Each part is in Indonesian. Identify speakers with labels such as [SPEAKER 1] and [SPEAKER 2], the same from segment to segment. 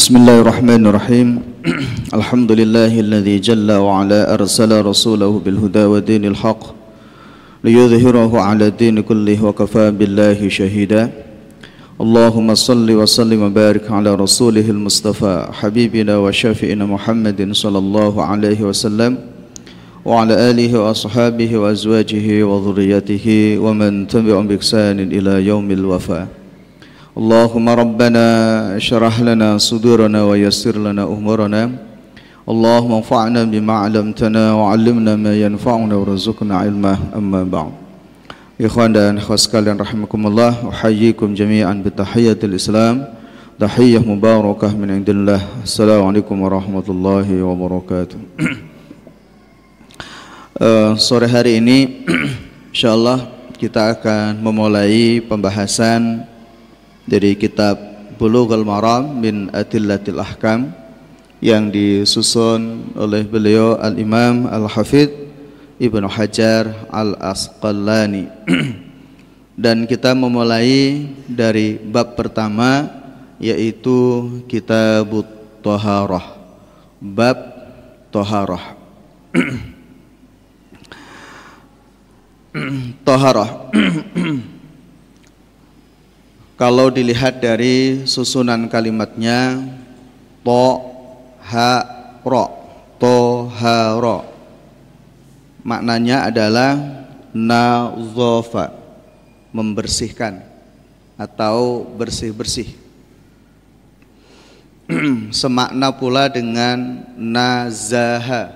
[SPEAKER 1] بسم الله الرحمن الرحيم. الحمد لله الذي جل وعلا أرسل رسوله بالهدى ودين الحق ليظهره على الدين كله وكفى بالله شهيدا. اللهم صل وسلم وبارك على رسوله المصطفى حبيبنا وشافئنا محمد صلى الله عليه وسلم وعلى آله وأصحابه وأزواجه وذريته ومن تبعهم بإحسان إلى يوم الوفاة. اللهم ربنا اشرح لنا صدورنا ويسر لنا أمورنا اللهم انفعنا بما علمتنا وعلمنا ما ينفعنا وارزقنا علما أما بعد Ikhwan dan akhwat sekalian rahimakumullah Uhayyikum jami'an bitahiyatil Islam Tahiyyah mubarakah min indillah Assalamualaikum warahmatullahi wabarakatuh uh, Sore hari ini InsyaAllah kita akan memulai pembahasan dari kitab Bulughul Maram min Adillatil Ahkam yang disusun oleh beliau Al-Imam Al-Hafidh Ibnu Hajar Al-Asqalani. Dan kita memulai dari bab pertama yaitu kitab Toharah. Bab Toharah. Toharah Kalau dilihat dari susunan kalimatnya to ha ro to ha ro. Maknanya adalah nazofa membersihkan atau bersih-bersih. Semakna pula dengan nazaha.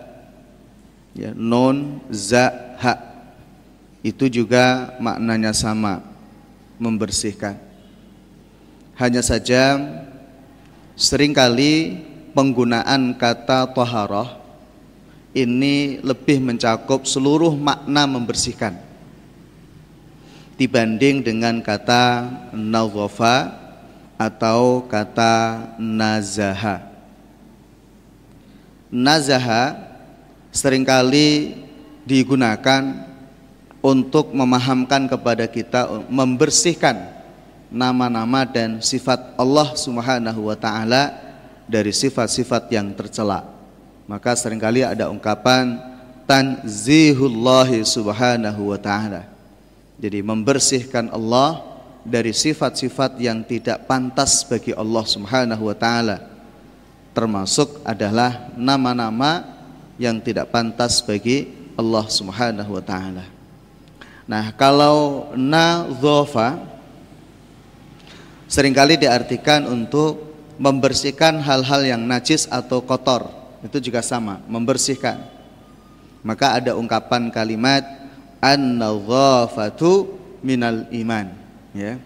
[SPEAKER 1] Ya non zaha itu juga maknanya sama membersihkan hanya saja sering kali penggunaan kata toharoh ini lebih mencakup seluruh makna membersihkan dibanding dengan kata nazofa atau kata nazaha. Nazaha sering kali digunakan untuk memahamkan kepada kita membersihkan nama-nama dan sifat Allah Subhanahu wa taala dari sifat-sifat yang tercela. Maka sering kali ada ungkapan tanzihullah subhanahu wa taala. Jadi membersihkan Allah dari sifat-sifat yang tidak pantas bagi Allah Subhanahu wa taala. Termasuk adalah nama-nama yang tidak pantas bagi Allah Subhanahu wa taala. Nah, kalau nadhofa sering kali diartikan untuk membersihkan hal-hal yang najis atau kotor. Itu juga sama, membersihkan. Maka ada ungkapan kalimat an-nadhafatu minal iman, ya.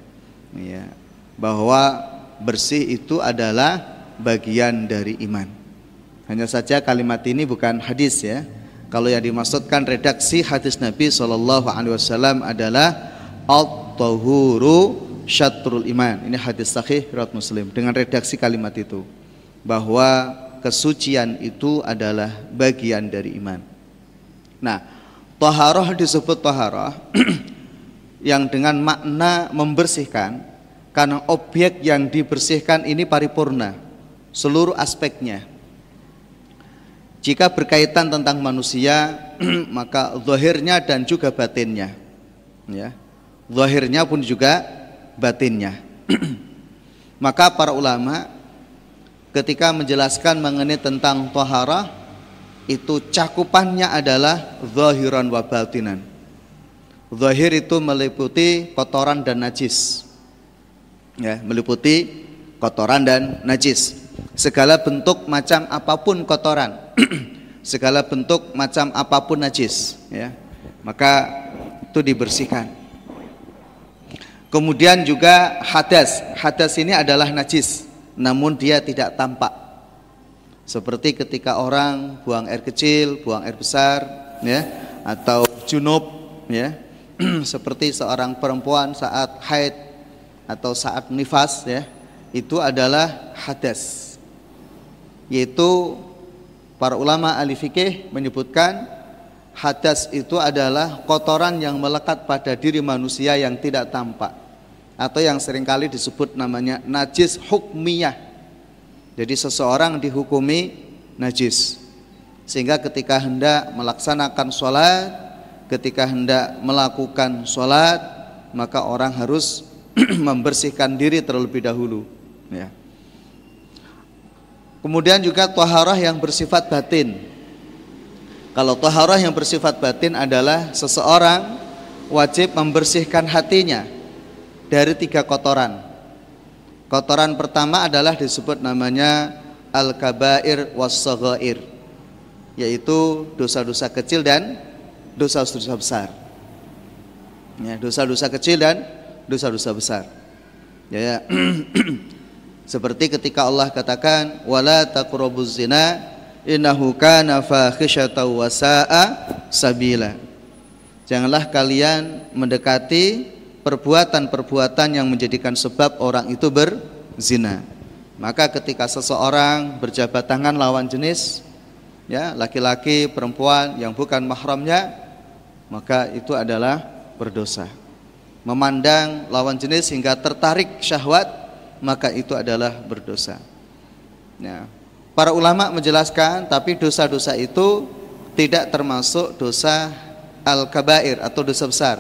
[SPEAKER 1] Ya. Bahwa bersih itu adalah bagian dari iman. Hanya saja kalimat ini bukan hadis ya. Kalau yang dimaksudkan redaksi hadis Nabi Shallallahu Alaihi Wasallam adalah al-tahuru syatrul iman. Ini hadis sahih riwayat Muslim dengan redaksi kalimat itu bahwa kesucian itu adalah bagian dari iman. Nah, taharah disebut taharah yang dengan makna membersihkan karena objek yang dibersihkan ini paripurna seluruh aspeknya. Jika berkaitan tentang manusia, maka zahirnya dan juga batinnya. Ya. Zahirnya pun juga batinnya. Maka para ulama ketika menjelaskan mengenai tentang tohara itu cakupannya adalah zahiran wa batinan. Zahir itu meliputi kotoran dan najis. Ya, meliputi kotoran dan najis. Segala bentuk macam apa pun kotoran. segala bentuk macam apa pun najis, ya. Maka itu dibersihkan. Kemudian juga hadas. Hadas ini adalah najis, namun dia tidak tampak. Seperti ketika orang buang air kecil, buang air besar, ya, atau junub, ya. Seperti seorang perempuan saat haid atau saat nifas, ya. Itu adalah hadas. Yaitu para ulama ahli menyebutkan Hadas itu adalah kotoran yang melekat pada diri manusia yang tidak tampak atau yang sering kali disebut namanya najis hukmiyah. Jadi seseorang dihukumi najis. Sehingga ketika hendak melaksanakan sholat, ketika hendak melakukan sholat, maka orang harus membersihkan diri terlebih dahulu. Ya. Kemudian juga toharah yang bersifat batin. Kalau toharah yang bersifat batin adalah seseorang wajib membersihkan hatinya dari tiga kotoran. Kotoran pertama adalah disebut namanya al-kabair was yaitu dosa-dosa kecil dan dosa-dosa besar. Ya, dosa-dosa kecil dan dosa-dosa besar. Ya, ya. seperti ketika Allah katakan wala taqrabuz zina innahu kana fahisyatan wa sa'a sabila. Janganlah kalian mendekati perbuatan-perbuatan yang menjadikan sebab orang itu berzina. Maka ketika seseorang berjabat tangan lawan jenis ya, laki-laki, perempuan yang bukan mahramnya, maka itu adalah berdosa. Memandang lawan jenis hingga tertarik syahwat, maka itu adalah berdosa. Ya. Para ulama menjelaskan tapi dosa-dosa itu tidak termasuk dosa al-kabair atau dosa besar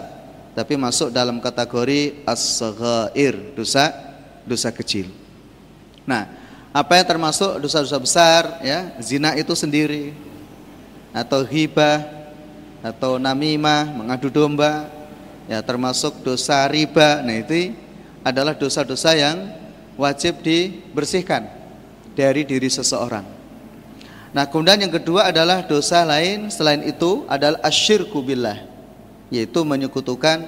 [SPEAKER 1] tapi masuk dalam kategori as-saghair, dosa dosa kecil. Nah, apa yang termasuk dosa-dosa besar ya? Zina itu sendiri atau hibah atau namimah, mengadu domba, ya termasuk dosa riba. Nah, itu adalah dosa-dosa yang wajib dibersihkan dari diri seseorang. Nah, kemudian yang kedua adalah dosa lain selain itu adalah asyirku billah yaitu menyekutukan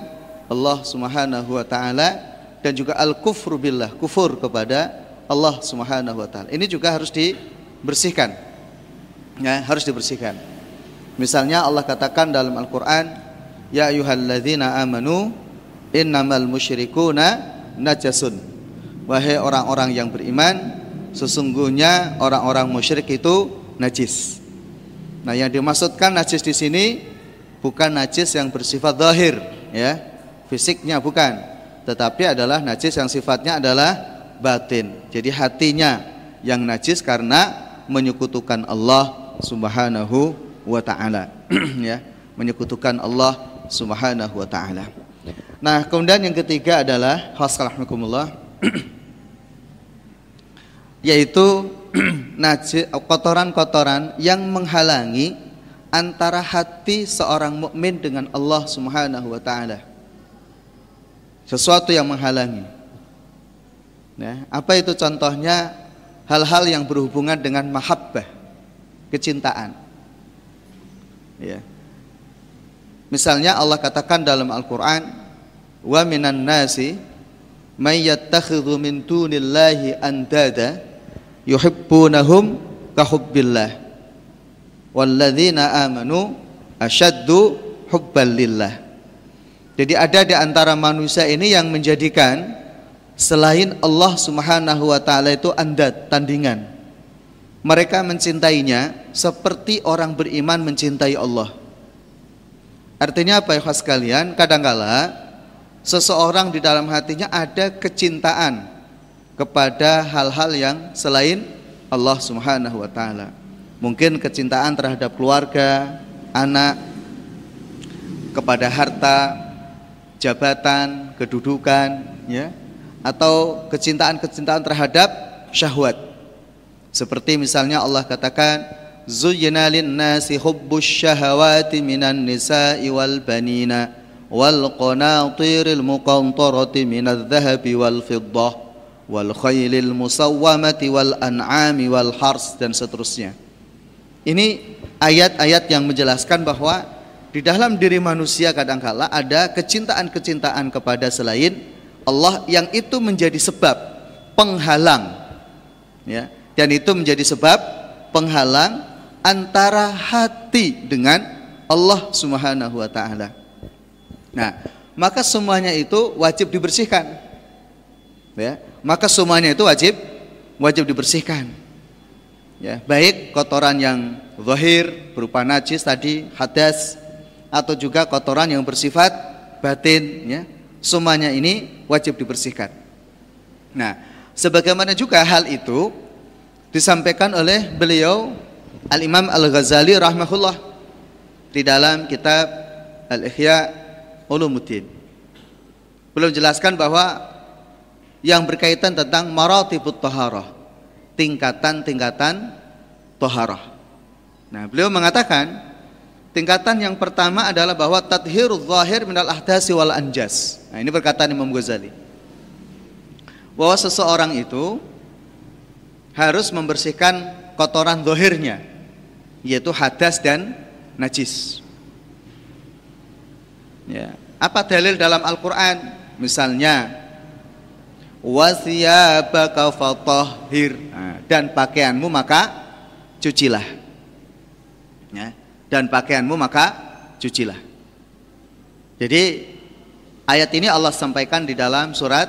[SPEAKER 1] Allah Subhanahu wa taala dan juga al-kufru billah, kufur kepada Allah Subhanahu wa taala. Ini juga harus dibersihkan. Ya, harus dibersihkan. Misalnya Allah katakan dalam Al-Qur'an, "Ya ayyuhalladzina amanu innamal musyrikuna najasun." Wahai orang-orang yang beriman, sesungguhnya orang-orang musyrik itu najis. Nah, yang dimaksudkan najis di sini bukan najis yang bersifat zahir ya. Fisiknya bukan tetapi adalah najis yang sifatnya adalah batin. Jadi hatinya yang najis karena menyekutukan Allah Subhanahu wa taala. Ya menyekutukan Allah Subhanahu wa taala. Nah kemudian yang ketiga adalah haskalahmukumullah yaitu kotoran-kotoran yang menghalangi antara hati seorang mukmin dengan Allah Subhanahu wa taala. Sesuatu yang menghalangi. Ya, apa itu contohnya? Hal-hal yang berhubungan dengan mahabbah, kecintaan. Ya. Misalnya Allah katakan dalam Al-Qur'an, "Wa minan nasi may yattakhidhu min dunillahi andada yuhibbunahum kahubbillah." walladzina amanu asyaddu hubban lillah. Jadi ada di antara manusia ini yang menjadikan selain Allah Subhanahu wa taala itu andat, tandingan. Mereka mencintainya seperti orang beriman mencintai Allah. Artinya apa ya sekalian? Kadangkala seseorang di dalam hatinya ada kecintaan kepada hal-hal yang selain Allah Subhanahu wa taala mungkin kecintaan terhadap keluarga, anak, kepada harta, jabatan, kedudukan, ya, atau kecintaan-kecintaan terhadap syahwat. Seperti misalnya Allah katakan, "Zuyyina lin-nasi hubbus syahawati minan nisa'i wal banina wal qanatiril muqantarati minadh dhahabi wal fiddah wal khaylil musawwamati wal an'ami wal hars" dan seterusnya. Ini ayat-ayat yang menjelaskan bahwa di dalam diri manusia kadangkala ada kecintaan-kecintaan kepada selain Allah yang itu menjadi sebab penghalang ya dan itu menjadi sebab penghalang antara hati dengan Allah Subhanahu wa taala. Nah, maka semuanya itu wajib dibersihkan. Ya, maka semuanya itu wajib wajib dibersihkan ya baik kotoran yang zahir berupa najis tadi hadas atau juga kotoran yang bersifat batin ya semuanya ini wajib dibersihkan nah sebagaimana juga hal itu disampaikan oleh beliau Al-Imam Al-Ghazali rahimahullah di dalam kitab Al-Ihya Ulumuddin. Belum jelaskan bahwa yang berkaitan tentang maratibut taharah, tingkatan-tingkatan taharah. Nah, beliau mengatakan tingkatan yang pertama adalah bahwa tathhirul zahir minal ahdasi wal anjas. Nah, ini perkataan Imam Ghazali. Bahwa seseorang itu harus membersihkan kotoran zahirnya yaitu hadas dan najis. Ya. Apa dalil dalam Al-Qur'an? Misalnya wasiyabaka fatahhir nah, dan pakaianmu maka cucilah ya, dan pakaianmu maka cucilah. Jadi ayat ini Allah sampaikan di dalam surat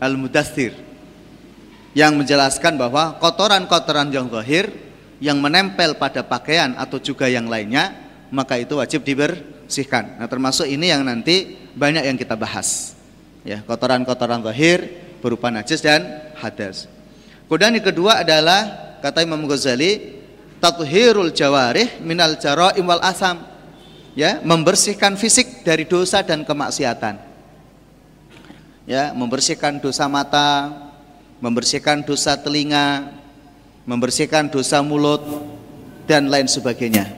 [SPEAKER 1] Al-Mudathir yang menjelaskan bahwa kotoran-kotoran yang zahir yang menempel pada pakaian atau juga yang lainnya maka itu wajib dibersihkan. Nah, termasuk ini yang nanti banyak yang kita bahas. Ya, kotoran-kotoran zahir berupa najis dan hadas. Kemudian yang kedua adalah kata Imam Ghazali tathhirul jawarih minal jaraim wal asam. Ya membersihkan fisik dari dosa dan kemaksiatan. Ya membersihkan dosa mata membersihkan dosa telinga membersihkan dosa mulut dan lain sebagainya.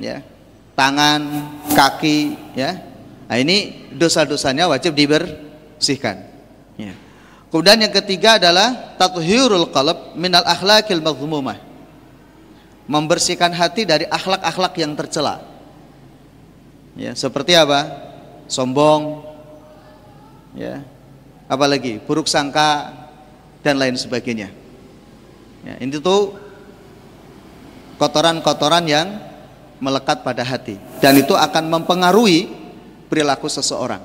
[SPEAKER 1] Ya tangan kaki ya. Nah ini dosa-dosanya wajib dibersihkan kemudian yang ketiga adalah tathhirul qalb minal akhlaqil madhmumah membersihkan hati dari akhlak-akhlak yang tercela. Ya, seperti apa? Sombong, ya, apalagi buruk sangka dan lain sebagainya. Ya, ini tuh kotoran-kotoran yang melekat pada hati dan itu akan mempengaruhi perilaku seseorang.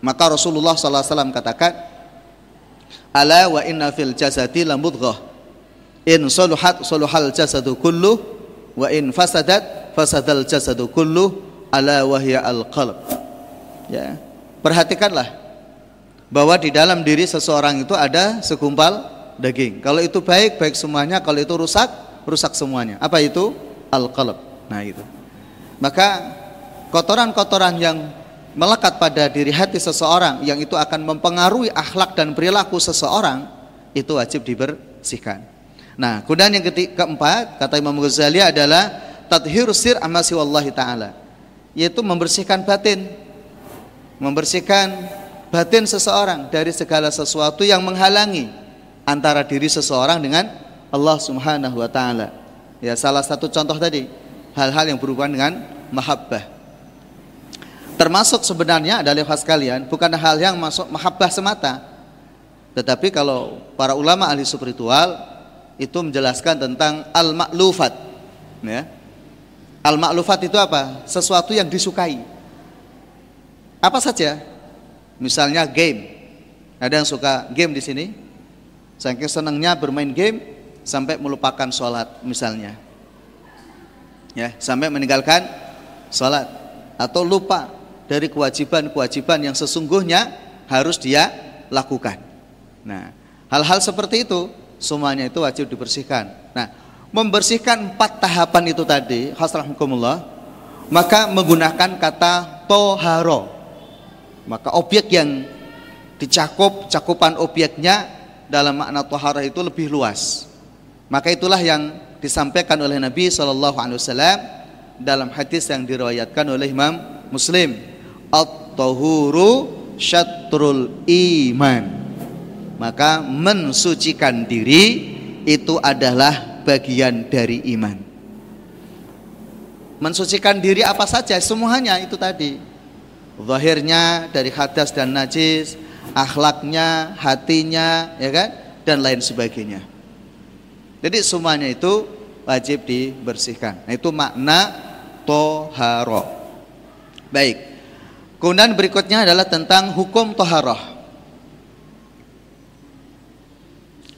[SPEAKER 1] Maka Rasulullah SAW katakan, "Ala wa inna fil jasadi lamudghah in saluhat saluhal jasadu kullu wa in fasadat fasadal jasadu kullu ala wahya al qalb. Ya. Perhatikanlah bahwa di dalam diri seseorang itu ada segumpal daging. Kalau itu baik baik semuanya. Kalau itu rusak rusak semuanya. Apa itu? Al qalb. Nah itu maka kotoran-kotoran yang melekat pada diri hati seseorang yang itu akan mempengaruhi akhlak dan perilaku seseorang itu wajib dibersihkan Nah, kemudian yang ketiga, keempat kata Imam Ghazali adalah tathhir sir amasi wallahi taala, yaitu membersihkan batin. Membersihkan batin seseorang dari segala sesuatu yang menghalangi antara diri seseorang dengan Allah Subhanahu wa taala. Ya, salah satu contoh tadi, hal-hal yang berhubungan dengan mahabbah. Termasuk sebenarnya adalah khas kalian bukan hal yang masuk mahabbah semata. Tetapi kalau para ulama ahli spiritual itu menjelaskan tentang al-ma'lufat ya. Al-ma'lufat itu apa? Sesuatu yang disukai. Apa saja? Misalnya game. Ada yang suka game di sini? Saking senangnya bermain game sampai melupakan sholat misalnya. Ya, sampai meninggalkan sholat atau lupa dari kewajiban-kewajiban yang sesungguhnya harus dia lakukan. Nah, hal-hal seperti itu semuanya itu wajib dibersihkan. Nah, membersihkan empat tahapan itu tadi, hasrahmukumullah, maka menggunakan kata toharo. Maka objek yang dicakup, cakupan objeknya dalam makna toharo itu lebih luas. Maka itulah yang disampaikan oleh Nabi Wasallam dalam hadis yang diriwayatkan oleh Imam Muslim. At-tahuru syatrul iman maka mensucikan diri itu adalah bagian dari iman. Mensucikan diri apa saja semuanya itu tadi. Zahirnya dari hadas dan najis, akhlaknya, hatinya, ya kan? Dan lain sebagainya. Jadi semuanya itu wajib dibersihkan. Nah, itu makna toharo. Baik. Kemudian berikutnya adalah tentang hukum toharoh.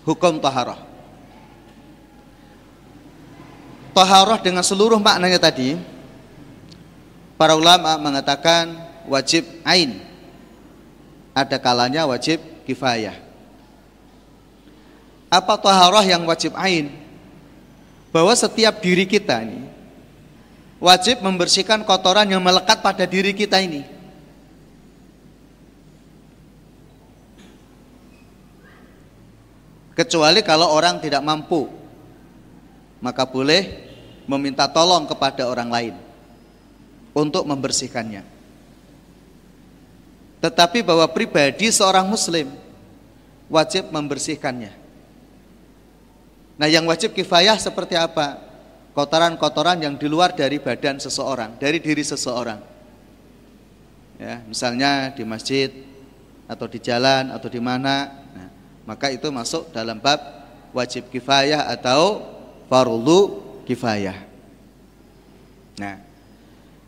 [SPEAKER 1] hukum taharah. Taharah dengan seluruh maknanya tadi, para ulama mengatakan wajib ain. Ada kalanya wajib kifayah. Apa taharah yang wajib ain? Bahwa setiap diri kita ini wajib membersihkan kotoran yang melekat pada diri kita ini. Kecuali kalau orang tidak mampu, maka boleh meminta tolong kepada orang lain untuk membersihkannya. Tetapi bahwa pribadi seorang muslim wajib membersihkannya. Nah, yang wajib kifayah seperti apa? Kotoran-kotoran yang di luar dari badan seseorang, dari diri seseorang. Ya, misalnya di masjid atau di jalan atau di mana, maka itu masuk dalam bab wajib kifayah atau fardu kifayah. Nah,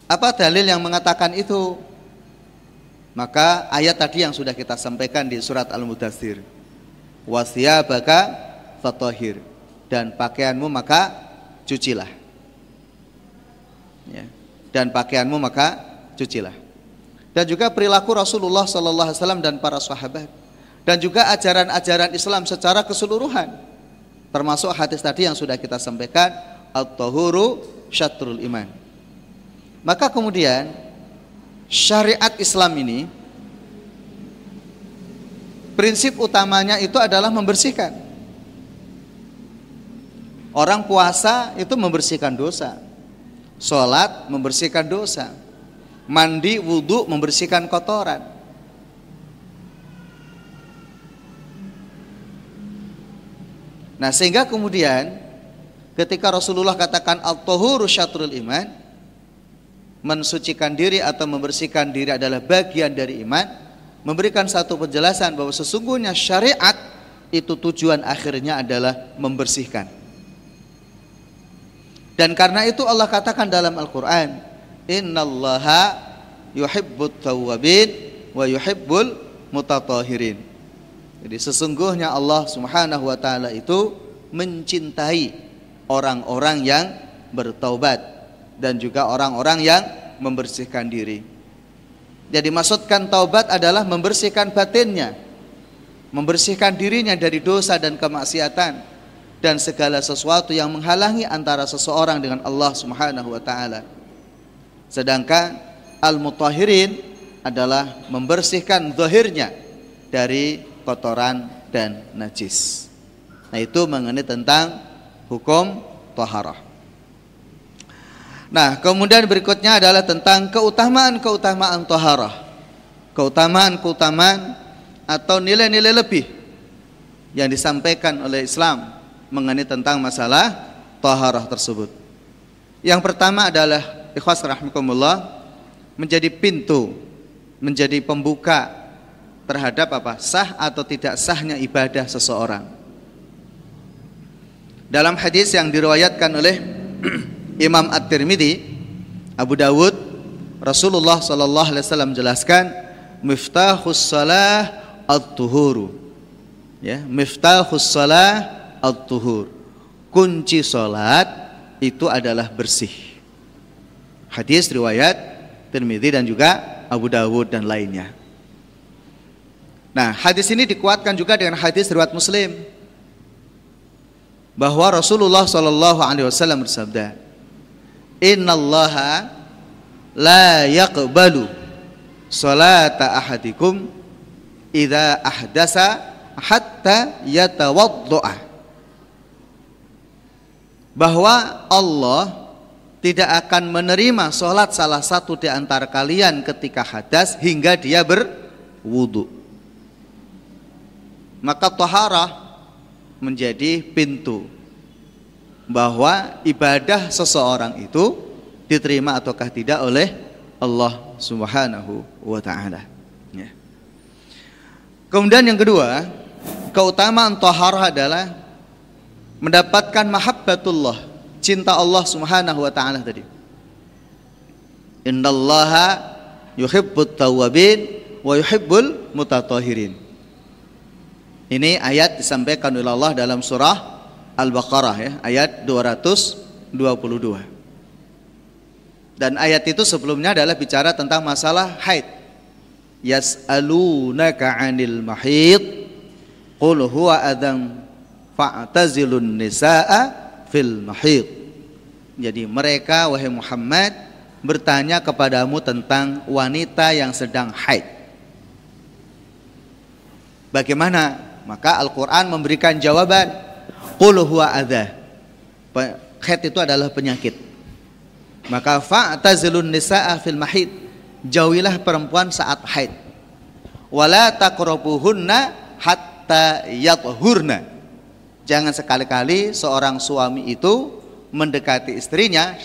[SPEAKER 1] apa dalil yang mengatakan itu? Maka ayat tadi yang sudah kita sampaikan di surat Al-Mudathir. Wasiyabaka fatahir dan pakaianmu maka cucilah. Ya. Dan pakaianmu maka cucilah. Dan juga perilaku Rasulullah sallallahu alaihi wasallam dan para sahabat dan juga ajaran-ajaran Islam secara keseluruhan. Termasuk hadis tadi yang sudah kita sampaikan, at-tahuru syatrul iman. Maka kemudian syariat Islam ini prinsip utamanya itu adalah membersihkan. Orang puasa itu membersihkan dosa. Sholat membersihkan dosa. Mandi, wudhu membersihkan kotoran. Nah sehingga kemudian ketika Rasulullah katakan al-tahuru syatrul iman mensucikan diri atau membersihkan diri adalah bagian dari iman, memberikan satu penjelasan bahwa sesungguhnya syariat itu tujuan akhirnya adalah membersihkan. Dan karena itu Allah katakan dalam Al-Qur'an, "Innallaha yuhibbut tawwabin wa yuhibbul mutatahirin." Jadi sesungguhnya Allah Subhanahu wa taala itu mencintai orang-orang yang bertaubat dan juga orang-orang yang membersihkan diri. Jadi maksudkan taubat adalah membersihkan batinnya, membersihkan dirinya dari dosa dan kemaksiatan dan segala sesuatu yang menghalangi antara seseorang dengan Allah Subhanahu wa taala. Sedangkan al-mutahhirin adalah membersihkan zahirnya dari kotoran dan najis. Nah, itu mengenai tentang hukum taharah. Nah, kemudian berikutnya adalah tentang keutamaan-keutamaan toharah. Keutamaan-keutamaan atau nilai-nilai lebih yang disampaikan oleh Islam mengenai tentang masalah toharah tersebut. Yang pertama adalah ikhwas rahmatullah menjadi pintu, menjadi pembuka terhadap apa? sah atau tidak sahnya ibadah seseorang. Dalam hadis yang diriwayatkan oleh Imam At-Tirmidzi, Abu Dawud, Rasulullah sallallahu alaihi wasallam jelaskan miftahus salah at-tuhuru. Ya, miftahus salah at-tuhur. Kunci salat itu adalah bersih. Hadis riwayat Tirmidzi dan juga Abu Dawud dan lainnya. Nah, hadis ini dikuatkan juga dengan hadis riwayat Muslim. Bahwa Rasulullah Shallallahu Alaihi Wasallam bersabda, innallaha la yaqbalu salata ahadikum idza ahdasa hatta yatawaddoa bahwa Allah tidak akan menerima sholat salah satu di antara kalian ketika hadas hingga dia berwudu maka toharah menjadi pintu bahwa ibadah seseorang itu diterima ataukah tidak oleh Allah Subhanahu wa taala. Ya. Kemudian yang kedua, keutamaan taharah adalah mendapatkan mahabbatullah, cinta Allah Subhanahu wa taala tadi. Innallaha yuhibbut tawwabin wa yuhibbul mutatahhirin. Ini ayat disampaikan oleh Allah dalam surah Al-Baqarah ya, ayat 222. Dan ayat itu sebelumnya adalah bicara tentang masalah haid. Yas'alunaka 'anil mahid qul huwa adzam fa'tazilun nisaa fil mahid. Jadi mereka wahai Muhammad bertanya kepadamu tentang wanita yang sedang haid. Bagaimana? Maka Al-Qur'an memberikan jawaban, qul huwa adza. Haid itu adalah penyakit. Maka fa'tazilun nisaa fil mahid. Jauhilah perempuan saat haid. Wala taqrabuhunna hatta yathurna. Jangan sekali-kali seorang suami itu mendekati istrinya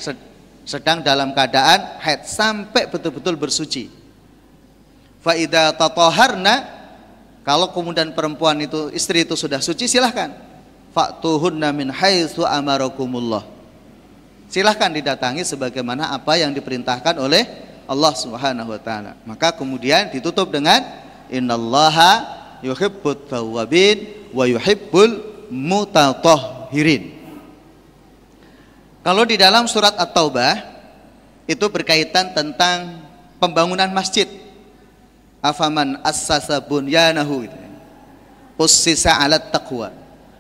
[SPEAKER 1] sedang dalam keadaan haid sampai betul-betul bersuci. Faida tatoharna kalau kemudian perempuan itu istri itu sudah suci silahkan. Faktuhunna min haitsu amarakumullah. Silahkan didatangi sebagaimana apa yang diperintahkan oleh Allah Subhanahu wa taala. Maka kemudian ditutup dengan innallaha yuhibbut tawwabin wa yuhibbul mutatahhirin. Kalau di dalam surat At-Taubah itu berkaitan tentang pembangunan masjid. Afaman assasa bunyanahu gitu. Ussisa 'ala taqwa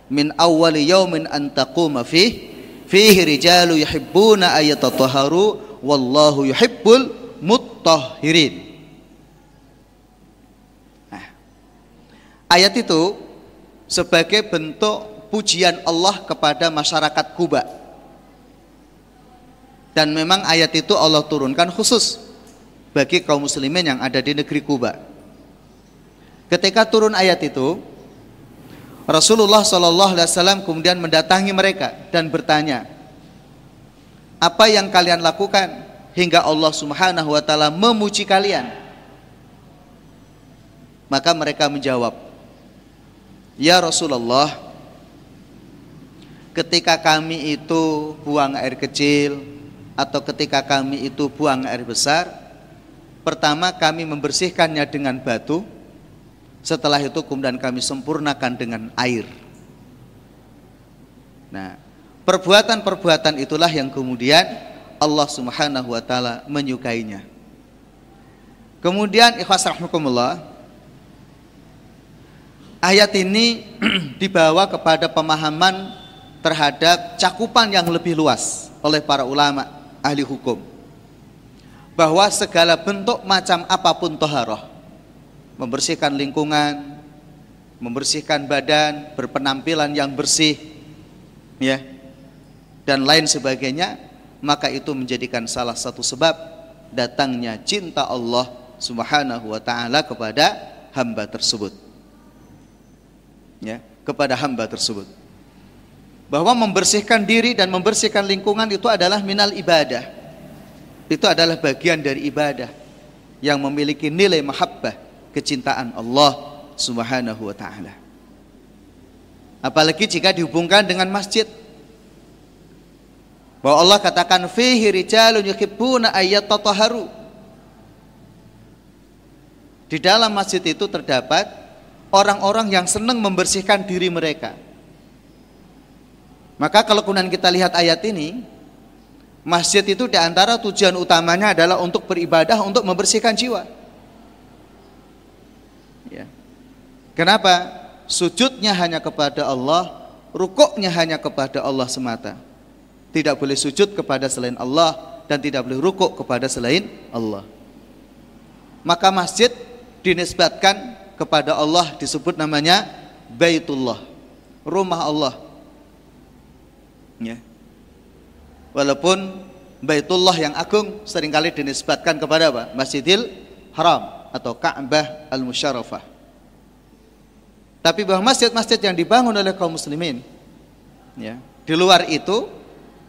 [SPEAKER 1] min awwal yaumin an taquma fih fihi rijalu yuhibbuna ayatatahharu wallahu yuhibbul mutahhirin. Nah, ayat itu sebagai bentuk pujian Allah kepada masyarakat Kuba. Dan memang ayat itu Allah turunkan khusus bagi kaum muslimin yang ada di negeri Kuba. Ketika turun ayat itu, Rasulullah Shallallahu Alaihi Wasallam kemudian mendatangi mereka dan bertanya, apa yang kalian lakukan hingga Allah Subhanahu Wa Taala memuji kalian? Maka mereka menjawab, Ya Rasulullah, ketika kami itu buang air kecil atau ketika kami itu buang air besar, pertama kami membersihkannya dengan batu, setelah itu kemudian kami sempurnakan dengan air. Nah, perbuatan-perbuatan itulah yang kemudian Allah Subhanahu wa taala menyukainya. Kemudian ikhwas rahmukumullah, ayat ini dibawa kepada pemahaman terhadap cakupan yang lebih luas oleh para ulama ahli hukum bahwa segala bentuk macam apa pun toharoh membersihkan lingkungan membersihkan badan berpenampilan yang bersih ya dan lain sebagainya maka itu menjadikan salah satu sebab datangnya cinta Allah Subhanahu wa taala kepada hamba tersebut. Ya kepada hamba tersebut. Bahwa membersihkan diri dan membersihkan lingkungan itu adalah minal ibadah itu adalah bagian dari ibadah yang memiliki nilai mahabbah kecintaan Allah Subhanahu wa taala. Apalagi jika dihubungkan dengan masjid. Bahwa Allah katakan fihi rijalun yuhibbuna ayat di dalam masjid itu terdapat orang-orang yang senang membersihkan diri mereka. Maka kalau kemudian kita lihat ayat ini, masjid itu di antara tujuan utamanya adalah untuk beribadah, untuk membersihkan jiwa. Ya. Kenapa? Sujudnya hanya kepada Allah, rukuknya hanya kepada Allah semata. Tidak boleh sujud kepada selain Allah dan tidak boleh rukuk kepada selain Allah. Maka masjid dinisbatkan kepada Allah disebut namanya Baitullah, rumah Allah. Ya. Walaupun Baitullah yang agung sering kali dinisbatkan kepada apa? Masjidil Haram atau Ka'bah Al-Musyarrafah. Tapi bahwa masjid-masjid yang dibangun oleh kaum muslimin ya, di luar itu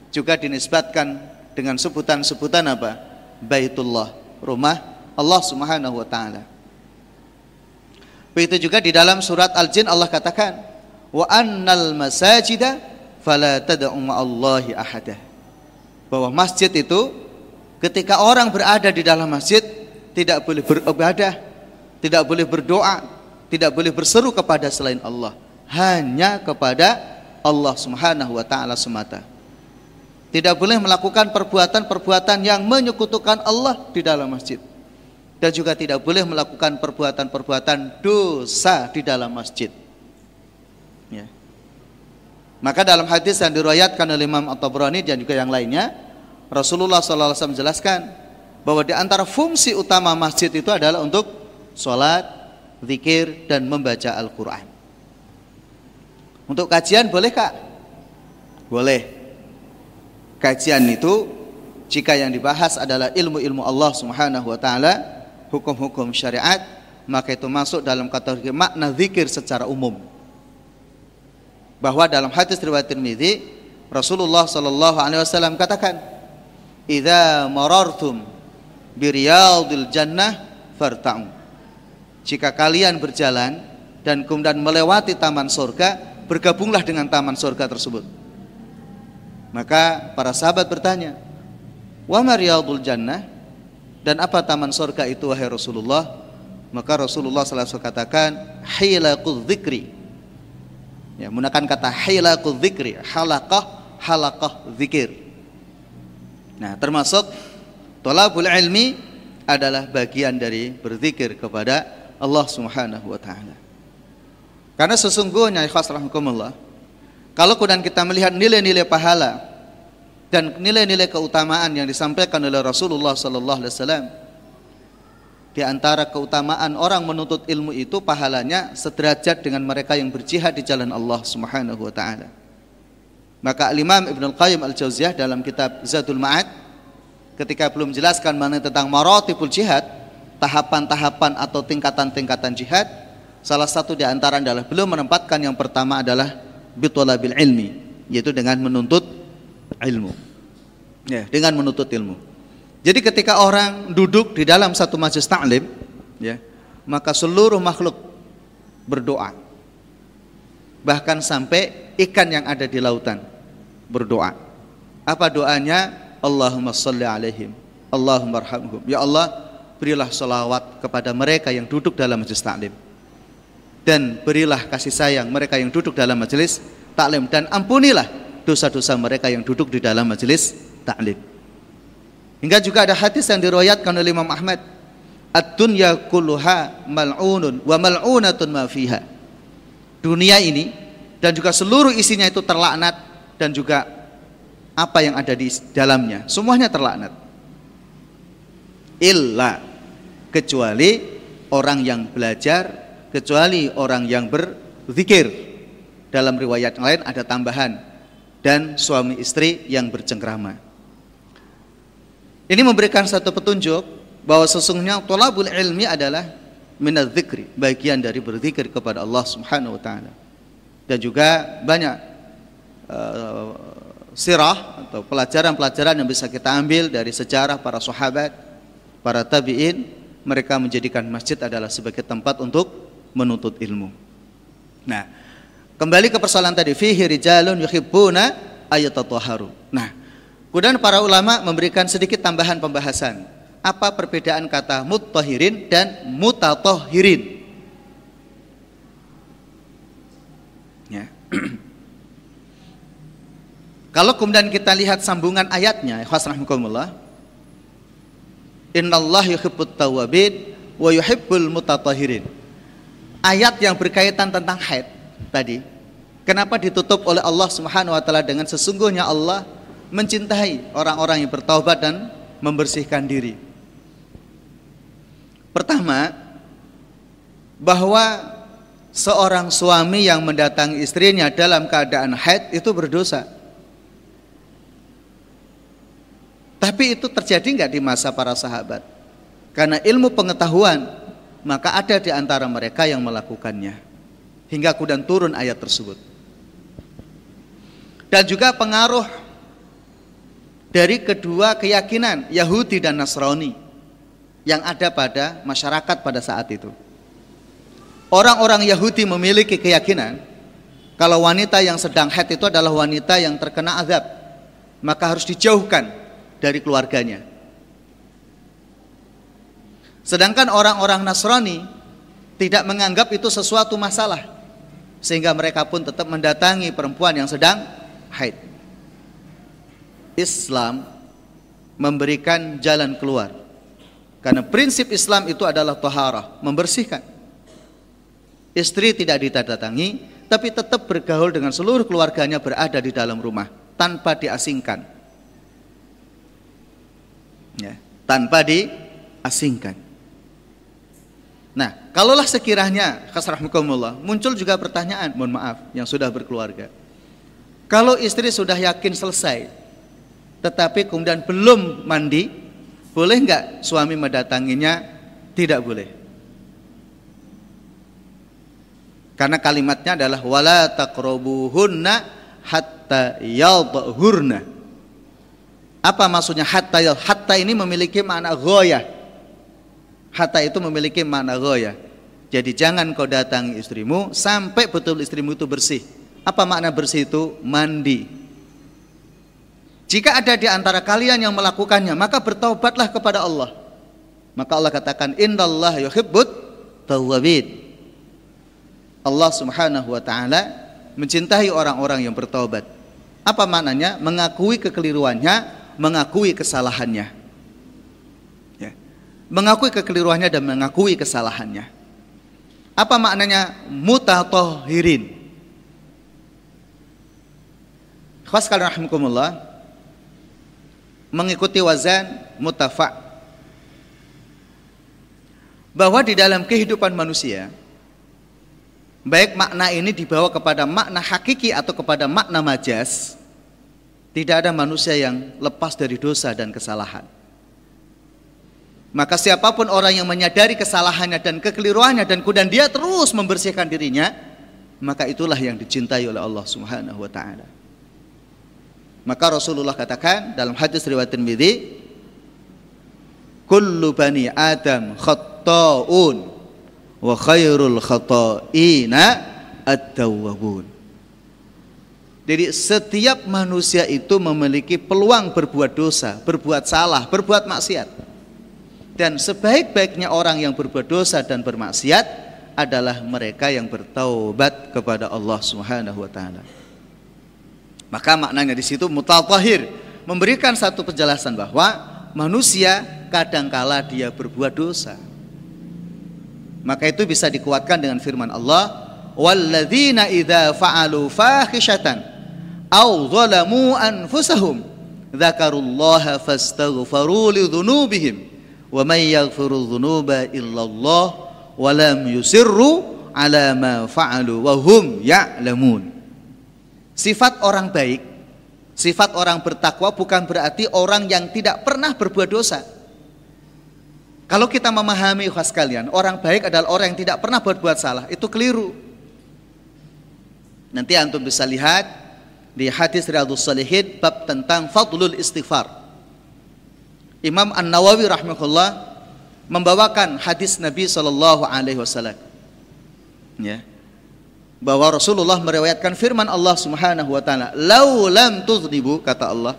[SPEAKER 1] juga dinisbatkan dengan sebutan-sebutan apa? Baitullah, rumah Allah Subhanahu wa taala. Begitu juga di dalam surat Al-Jin Allah katakan, "Wa annal masajida fala tad'u ma'allahi ahada." Bahwa masjid itu ketika orang berada di dalam masjid tidak boleh beribadah, tidak boleh berdoa, tidak boleh berseru kepada selain Allah, hanya kepada Allah Subhanahu wa taala semata. Tidak boleh melakukan perbuatan-perbuatan yang menyekutukan Allah di dalam masjid dan juga tidak boleh melakukan perbuatan-perbuatan dosa di dalam masjid. Ya. Maka dalam hadis yang diriwayatkan oleh Imam At-Tabrani dan juga yang lainnya, Rasulullah SAW menjelaskan bahwa di antara fungsi utama masjid itu adalah untuk sholat, zikir, dan membaca Al-Quran. Untuk kajian boleh kak? Boleh. Kajian itu jika yang dibahas adalah ilmu-ilmu Allah Subhanahu wa taala, hukum-hukum syariat, maka itu masuk dalam kategori makna zikir secara umum bahwa dalam hadis riwayat Tirmizi Rasulullah sallallahu alaihi wasallam katakan idza marartum bi riyadil jannah farta'u. Jika kalian berjalan dan kemudian melewati taman surga bergabunglah dengan taman surga tersebut. Maka para sahabat bertanya wa mariyadul jannah? Dan apa taman surga itu wahai Rasulullah? Maka Rasulullah sallallahu alaihi wasallam katakan hilaqul dzikri Ya, menggunakan kata hilaqul dzikri, halaqah, halaqah zikir. Nah, termasuk tolabul ilmi adalah bagian dari berzikir kepada Allah Subhanahu wa taala. Karena sesungguhnya ikhlas rahmatullah, kalau kemudian kita melihat nilai-nilai pahala dan nilai-nilai keutamaan yang disampaikan oleh Rasulullah sallallahu alaihi wasallam, di antara keutamaan orang menuntut ilmu itu pahalanya sederajat dengan mereka yang berjihad di jalan Allah Subhanahu wa taala. Maka Imam Ibnu Al-Qayyim Al-Jauziyah dalam kitab Zadul Ma'ad ketika belum menjelaskan mengenai tentang maratibul jihad, tahapan-tahapan atau tingkatan-tingkatan jihad, salah satu di antara adalah belum menempatkan yang pertama adalah bitolabil ilmi, yaitu dengan menuntut ilmu. Ya, dengan menuntut ilmu. Jadi ketika orang duduk di dalam satu majelis taklim, ya, maka seluruh makhluk berdoa. Bahkan sampai ikan yang ada di lautan berdoa. Apa doanya? Allahumma salli alaihim, Allahumma arhamhum. Ya Allah, berilah salawat kepada mereka yang duduk dalam majelis taklim. Dan berilah kasih sayang mereka yang duduk dalam majelis taklim dan ampunilah dosa-dosa mereka yang duduk di dalam majelis taklim. Hingga juga ada hadis yang diriwayatkan oleh Imam Ahmad, "Ad-dunya kulluha mal'unun wa mal'unatun ma fiha." Dunia ini dan juga seluruh isinya itu terlaknat dan juga apa yang ada di dalamnya, semuanya terlaknat. Illa kecuali orang yang belajar, kecuali orang yang berzikir. Dalam riwayat lain ada tambahan dan suami istri yang bercengkrama. Ini memberikan satu petunjuk bahwa sesungguhnya tolabul ilmi adalah minat zikri, bagian dari berzikir kepada Allah Subhanahu wa taala. Dan juga banyak uh, sirah atau pelajaran-pelajaran yang bisa kita ambil dari sejarah para sahabat, para tabi'in, mereka menjadikan masjid adalah sebagai tempat untuk menuntut ilmu. Nah, kembali ke persoalan tadi fihi rijalun yuhibbuna ayatatahharu. Nah, Kemudian para ulama memberikan sedikit tambahan pembahasan. Apa perbedaan kata muttohirin dan mutatohirin? Ya. Kalau kemudian kita lihat sambungan ayatnya, ikhwas rahmukumullah. Innallah yuhibbut tawabin wa yuhibbul mutatohirin. Ayat yang berkaitan tentang haid tadi. Kenapa ditutup oleh Allah Subhanahu wa taala dengan sesungguhnya Allah mencintai orang-orang yang bertaubat dan membersihkan diri. Pertama, bahwa seorang suami yang mendatangi istrinya dalam keadaan haid itu berdosa. Tapi itu terjadi nggak di masa para sahabat? Karena ilmu pengetahuan, maka ada di antara mereka yang melakukannya. Hingga kemudian turun ayat tersebut. Dan juga pengaruh dari kedua keyakinan Yahudi dan Nasrani yang ada pada masyarakat pada saat itu. Orang-orang Yahudi memiliki keyakinan kalau wanita yang sedang haid itu adalah wanita yang terkena azab, maka harus dijauhkan dari keluarganya. Sedangkan orang-orang Nasrani tidak menganggap itu sesuatu masalah, sehingga mereka pun tetap mendatangi perempuan yang sedang haid. Islam memberikan jalan keluar. Karena prinsip Islam itu adalah taharah, membersihkan. Istri tidak ditadatangi, tapi tetap bergaul dengan seluruh keluarganya berada di dalam rumah tanpa diasingkan. Ya, tanpa diasingkan. Nah, kalaulah sekiranya khasrahmukumullah muncul juga pertanyaan, mohon maaf yang sudah berkeluarga. Kalau istri sudah yakin selesai, tetapi kemudian belum mandi, boleh nggak suami mendatanginya? Tidak boleh. Karena kalimatnya adalah wala taqrabuhunna hatta yadhurna. Apa maksudnya hatta hatta ini memiliki makna ghayah. Hatta itu memiliki makna ghayah. Jadi jangan kau datangi istrimu sampai betul istrimu itu bersih. Apa makna bersih itu? Mandi. Jika ada di antara kalian yang melakukannya, maka bertobatlah kepada Allah. Maka Allah katakan, "Innallaha yuhibbut tawwabin." Allah Subhanahu wa taala mencintai orang-orang yang bertobat. Apa maknanya? Mengakui kekeliruannya, mengakui kesalahannya. Ya. Mengakui kekeliruannya dan mengakui kesalahannya. Apa maknanya mutatohirin? Khas kalian rahimakumullah mengikuti wazan mutafa bahwa di dalam kehidupan manusia baik makna ini dibawa kepada makna hakiki atau kepada makna majas, tidak ada manusia yang lepas dari dosa dan kesalahan. Maka siapa pun orang yang menyadari kesalahannya dan kekeliruannya dan kemudian dia terus membersihkan dirinya, maka itulah yang dicintai oleh Allah Subhanahu wa taala. Maka Rasulullah katakan dalam hadis riwayat Tirmizi, "Kullu bani Adam khatta'un wa khairul khata'ina at-tawwabun. Jadi setiap manusia itu memiliki peluang berbuat dosa, berbuat salah, berbuat maksiat. Dan sebaik-baiknya orang yang berbuat dosa dan bermaksiat adalah mereka yang bertaubat kepada Allah Subhanahu wa taala. Maka maknanya di situ mutatahhir memberikan satu penjelasan bahwa manusia kadangkala dia berbuat dosa. Maka itu bisa dikuatkan dengan firman Allah, "Walladzina idza fa'alu fahishatan aw zalamu anfusahum dzakarullaha fastaghfaru lidzunubihim wa may yaghfiru dzunuba illallah wa lam yusirru ala ma fa'alu wa hum ya'lamun." Sifat orang baik, sifat orang bertakwa bukan berarti orang yang tidak pernah berbuat dosa. Kalau kita memahami khas kalian, orang baik adalah orang yang tidak pernah berbuat salah, itu keliru. Nanti antum bisa lihat di hadis Riyadhus Salihin bab tentang fadlul istighfar. Imam An-Nawawi rahimahullah membawakan hadis Nabi sallallahu alaihi wasallam. Ya. Bahwa Rasulullah meriwayatkan firman Allah Subhanahu wa taala, "Lau lam tuznibu," kata Allah,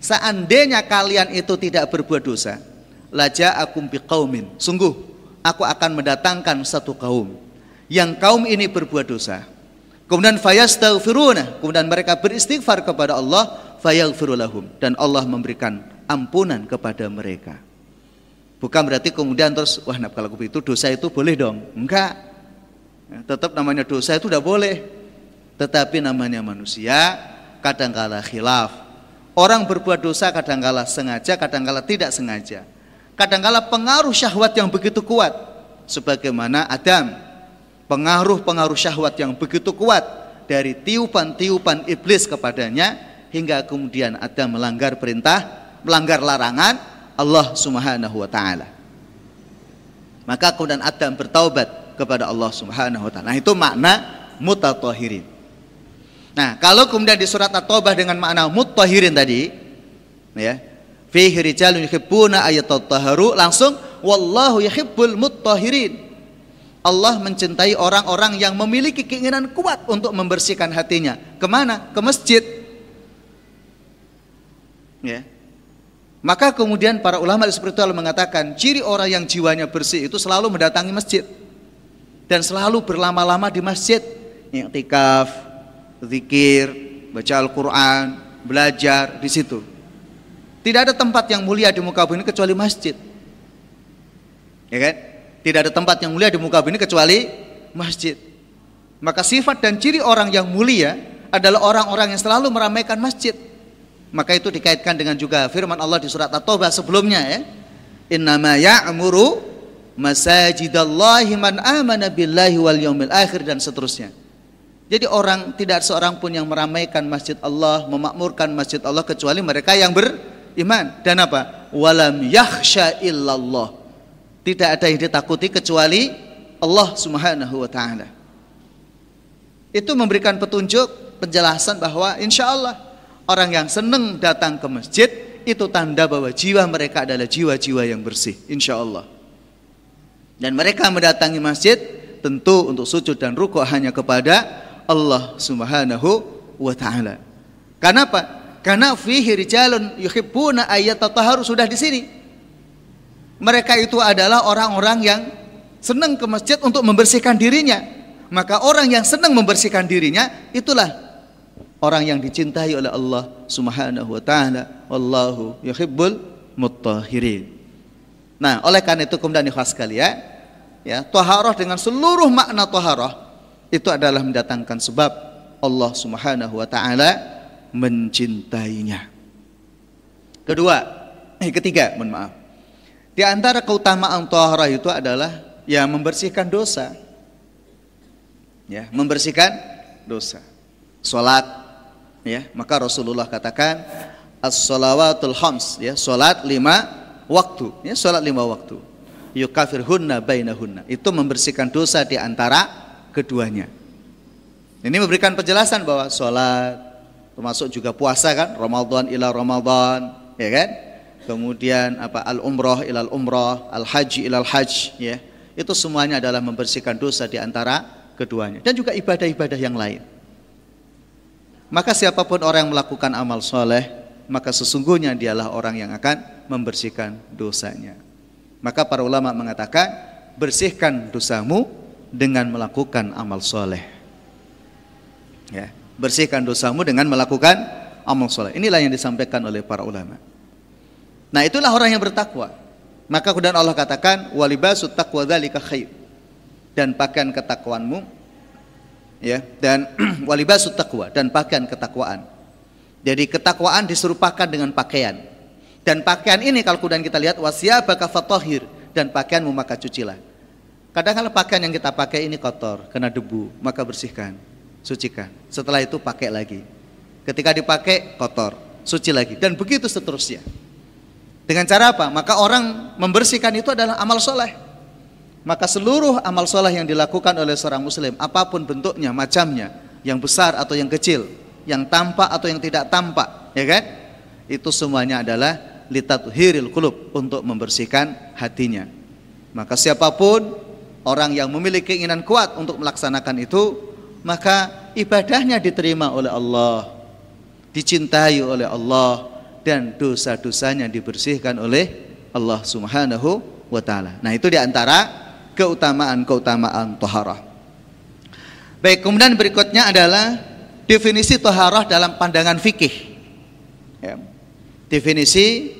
[SPEAKER 1] seandainya kalian itu tidak berbuat dosa, laja akum biqaumin. Sungguh aku akan mendatangkan satu kaum yang kaum ini berbuat dosa. Kemudian fayastaghfiruna, kemudian mereka beristighfar kepada Allah, fayaghfirulahum dan Allah memberikan ampunan kepada mereka. Bukan berarti kemudian terus wah kalau begitu dosa itu boleh dong. Enggak. Ya, tetap namanya dosa itu tidak boleh. Tetapi namanya manusia kadangkala khilaf. Orang berbuat dosa kadangkala sengaja, kadangkala tidak sengaja kadangkala pengaruh syahwat yang begitu kuat sebagaimana Adam pengaruh-pengaruh syahwat yang begitu kuat dari tiupan-tiupan iblis kepadanya hingga kemudian Adam melanggar perintah melanggar larangan Allah Subhanahu wa taala maka kemudian Adam bertaubat kepada Allah Subhanahu wa taala nah itu makna mutatahirin nah kalau kemudian di surat at-taubah dengan makna mutatahirin tadi ya fihi rijalun yuhibbuna ayatat langsung wallahu yuhibbul muttahirin Allah mencintai orang-orang yang memiliki keinginan kuat untuk membersihkan hatinya. Ke mana? Ke masjid. Ya. Maka kemudian para ulama spiritual mengatakan ciri orang yang jiwanya bersih itu selalu mendatangi masjid dan selalu berlama-lama di masjid, iktikaf, zikir, baca Al-Qur'an, belajar di situ. Tidak ada tempat yang mulia di muka bumi kecuali masjid. Ya kan? Tidak ada tempat yang mulia di muka bumi kecuali masjid. Maka sifat dan ciri orang yang mulia adalah orang-orang yang selalu meramaikan masjid. Maka itu dikaitkan dengan juga firman Allah di surat At-Taubah sebelumnya ya. Innama ya'muru masajidallahi man amana billahi wal yaumil akhir dan seterusnya. Jadi orang tidak seorang pun yang meramaikan masjid Allah, memakmurkan masjid Allah kecuali mereka yang beriman dan apa? Walam yakhsha illallah. Tidak ada yang ditakuti kecuali Allah Subhanahu wa taala. Itu memberikan petunjuk, penjelasan bahwa insya Allah orang yang senang datang ke masjid itu tanda bahwa jiwa mereka adalah jiwa-jiwa yang bersih, insya Allah. Dan mereka mendatangi masjid tentu untuk sujud dan rukuk hanya kepada Allah Subhanahu wa taala. Karena apa? Karena fihi rijalun yuhibbuna ayat tatahharu sudah di sini. Mereka itu adalah orang-orang yang senang ke masjid untuk membersihkan dirinya. Maka orang yang senang membersihkan dirinya itulah orang yang dicintai oleh Allah Subhanahu wa taala. Wallahu yuhibbul mutahhirin. Nah, oleh karena itu kemudian ikhlas sekalian, ya, taharah dengan seluruh makna taharah itu adalah mendatangkan sebab Allah Subhanahu wa taala mencintainya. Kedua, eh ketiga, mohon maaf. Di antara keutamaan taharah itu adalah ya membersihkan dosa. Ya, membersihkan dosa. Salat ya, maka Rasulullah katakan as-salawatul khams ya, salat lima waktu, ya, salat lima waktu. Yukafirhunna bainahunna. Itu membersihkan dosa di antara keduanya. Ini memberikan penjelasan bahwa sholat termasuk juga puasa kan, Ramadan ila Ramadan, ya kan? Kemudian apa al umroh ilal umroh, al haji ilal haj, ya. Itu semuanya adalah membersihkan dosa di antara keduanya dan juga ibadah-ibadah yang lain. Maka siapa pun orang yang melakukan amal soleh, maka sesungguhnya dialah orang yang akan membersihkan dosanya. Maka para ulama mengatakan, bersihkan dosamu dengan melakukan amal soleh. Ya, bersihkan dosamu dengan melakukan amal soleh. Inilah yang disampaikan oleh para ulama. Nah itulah orang yang bertakwa. Maka kemudian Allah katakan walibasut taqwa dzalika khair. Dan pakaian ketakwaanmu ya dan walibasut taqwa dan pakaian ketakwaan. Jadi ketakwaan diserupakan dengan pakaian. Dan pakaian ini kalau kemudian kita lihat wasiyabaka fatahir dan pakaianmu maka cucilah. Kadang kalau pakaian yang kita pakai ini kotor, kena debu, maka bersihkan, sucikan. Setelah itu pakai lagi. Ketika dipakai kotor, suci lagi dan begitu seterusnya. Dengan cara apa? Maka orang membersihkan itu adalah amal soleh. Maka seluruh amal soleh yang dilakukan oleh seorang muslim, apa pun bentuknya, macamnya, yang besar atau yang kecil, yang tampak atau yang tidak tampak, ya kan? Itu semuanya adalah litatuhiril kulub untuk membersihkan hatinya. Maka siapa pun orang yang memiliki keinginan kuat untuk melaksanakan itu, maka ibadahnya diterima oleh Allah, dicintai oleh Allah dan dosa-dosanya dibersihkan oleh Allah Subhanahu wa taala. Nah, itu di antara keutamaan-keutamaan toharah. Baik, kemudian berikutnya adalah definisi toharah dalam pandangan fikih. Ya. Definisi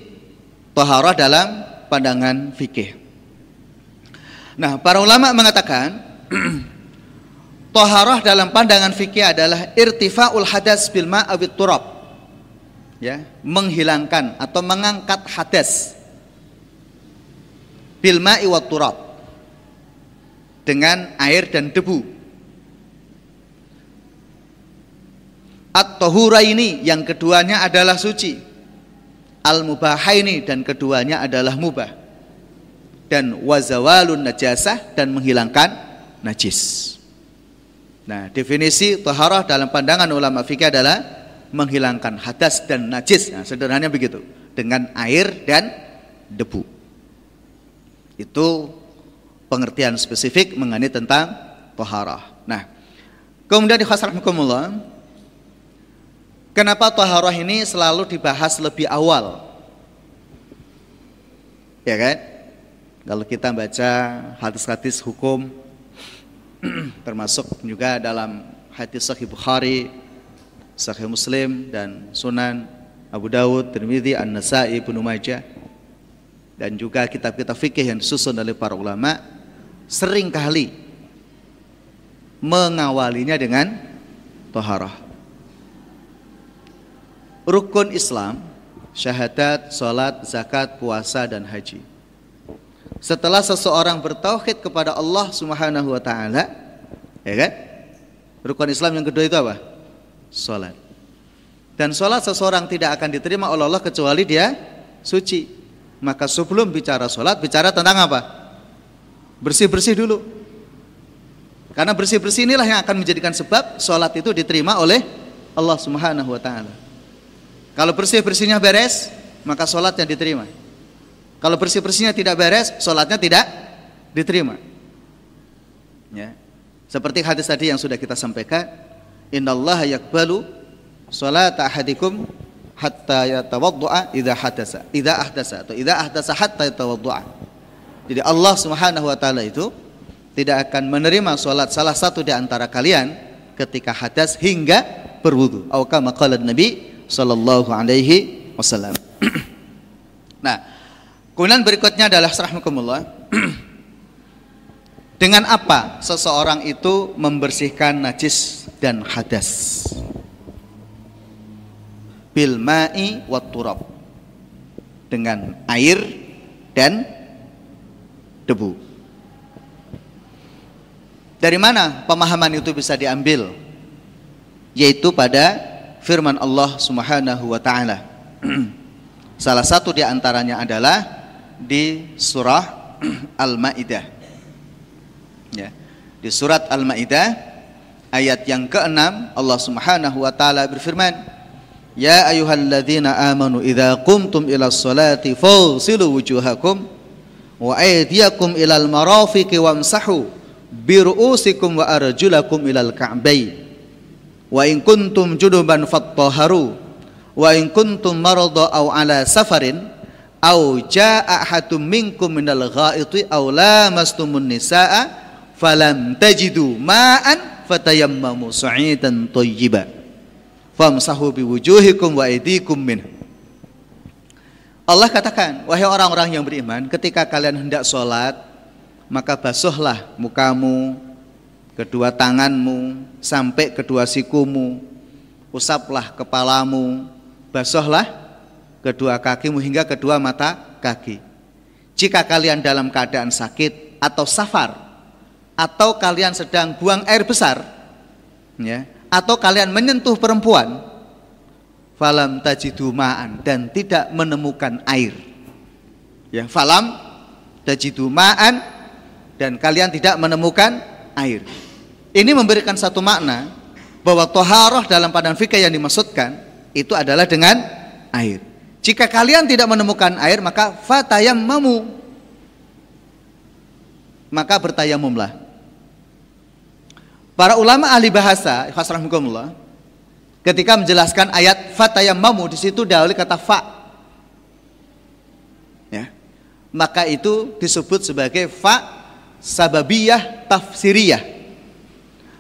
[SPEAKER 1] toharah dalam pandangan fikih. Nah, para ulama mengatakan Toharoh dalam pandangan fikih adalah irtifaul hadas bil ma'awit turab. Ya, menghilangkan atau mengangkat hadas bil ma'i wat turab dengan air dan debu. At-tahura ini yang keduanya adalah suci. Al-mubahaini dan keduanya adalah mubah dan wazawalun najasah dan menghilangkan najis. Nah, definisi taharah dalam pandangan ulama fikih adalah menghilangkan hadas dan najis. Nah, sederhananya begitu, dengan air dan debu. Itu pengertian spesifik mengenai tentang taharah. Nah, kemudian di khasrahmukumullah Kenapa taharah ini selalu dibahas lebih awal? Ya kan? Kalau kita baca hadis-hadis hukum termasuk juga dalam hadis Sahih Bukhari, Sahih Muslim dan Sunan Abu Dawud, Tirmidzi, An-Nasa'i, Ibnu Majah dan juga kitab-kitab fikih yang disusun oleh para ulama sering kali mengawalinya dengan toharah. Rukun Islam, syahadat, salat, zakat, puasa dan haji. Setelah seseorang bertauhid kepada Allah Subhanahu wa taala, ya kan? Rukun Islam yang kedua itu apa? Salat. Dan salat seseorang tidak akan diterima oleh Allah kecuali dia suci. Maka sebelum bicara salat, bicara tentang apa? Bersih-bersih dulu. Karena bersih-bersih inilah yang akan menjadikan sebab salat itu diterima oleh Allah Subhanahu wa taala. Kalau bersih-bersihnya beres, maka salatnya diterima. Kalau bersih-bersihnya tidak beres, sholatnya tidak diterima. Ya. Seperti hadis tadi yang sudah kita sampaikan, innallaha yakbalu salata ahadikum hatta yatawaddu'a idza hadasa. Idza ahdasa atau idza ahdasa hatta yatawaddu'a. Jadi Allah Subhanahu wa taala itu tidak akan menerima salat salah satu di antara kalian ketika hadas hingga berwudu. Atau kama qala Nabi sallallahu alaihi wasallam. nah, Kemudian berikutnya adalah rahmatullah. Dengan apa seseorang itu membersihkan najis dan hadas? Bil ma'i wat turab. Dengan air dan debu. Dari mana pemahaman itu bisa diambil? Yaitu pada firman Allah Subhanahu wa taala. Salah satu di antaranya adalah di surah Al-Maidah. Ya. Di surat Al-Maidah ayat yang ke-6 Allah Subhanahu wa taala berfirman, "Ya ayyuhalladzina amanu idza qumtum ila sholati fawsilu wujuhakum wa aydiyakum ilal marafiqi wamsahu bi ru'usikum wa arjulakum ilal ka'bayn." Wa in kuntum junuban fattaharu. Wa in kuntum marada aw ala safarin au jaa ahadum minkum minal ghaiti aw lamastumun nisaa falam tajidu ma'an fatayammamu sa'idan thayyiba famsahu biwujuhikum wa aydikum min Allah katakan wahai orang-orang yang beriman ketika kalian hendak sholat maka basuhlah mukamu kedua tanganmu sampai kedua sikumu usaplah kepalamu basuhlah kedua kakimu hingga kedua mata kaki. Jika kalian dalam keadaan sakit atau safar atau kalian sedang buang air besar ya, atau kalian menyentuh perempuan falam tajidu ma'an dan tidak menemukan air. Ya, falam tajidu ma'an dan kalian tidak menemukan air. Ini memberikan satu makna bahwa toharoh dalam padan fikih yang dimaksudkan itu adalah dengan air. Jika kalian tidak menemukan air maka mamu, Maka bertayamumlah. Para ulama ahli bahasa, khasrahmukumullah, ketika menjelaskan ayat mamu di situ dahulu kata fa. Ya. Maka itu disebut sebagai fa sababiyah tafsiriyah.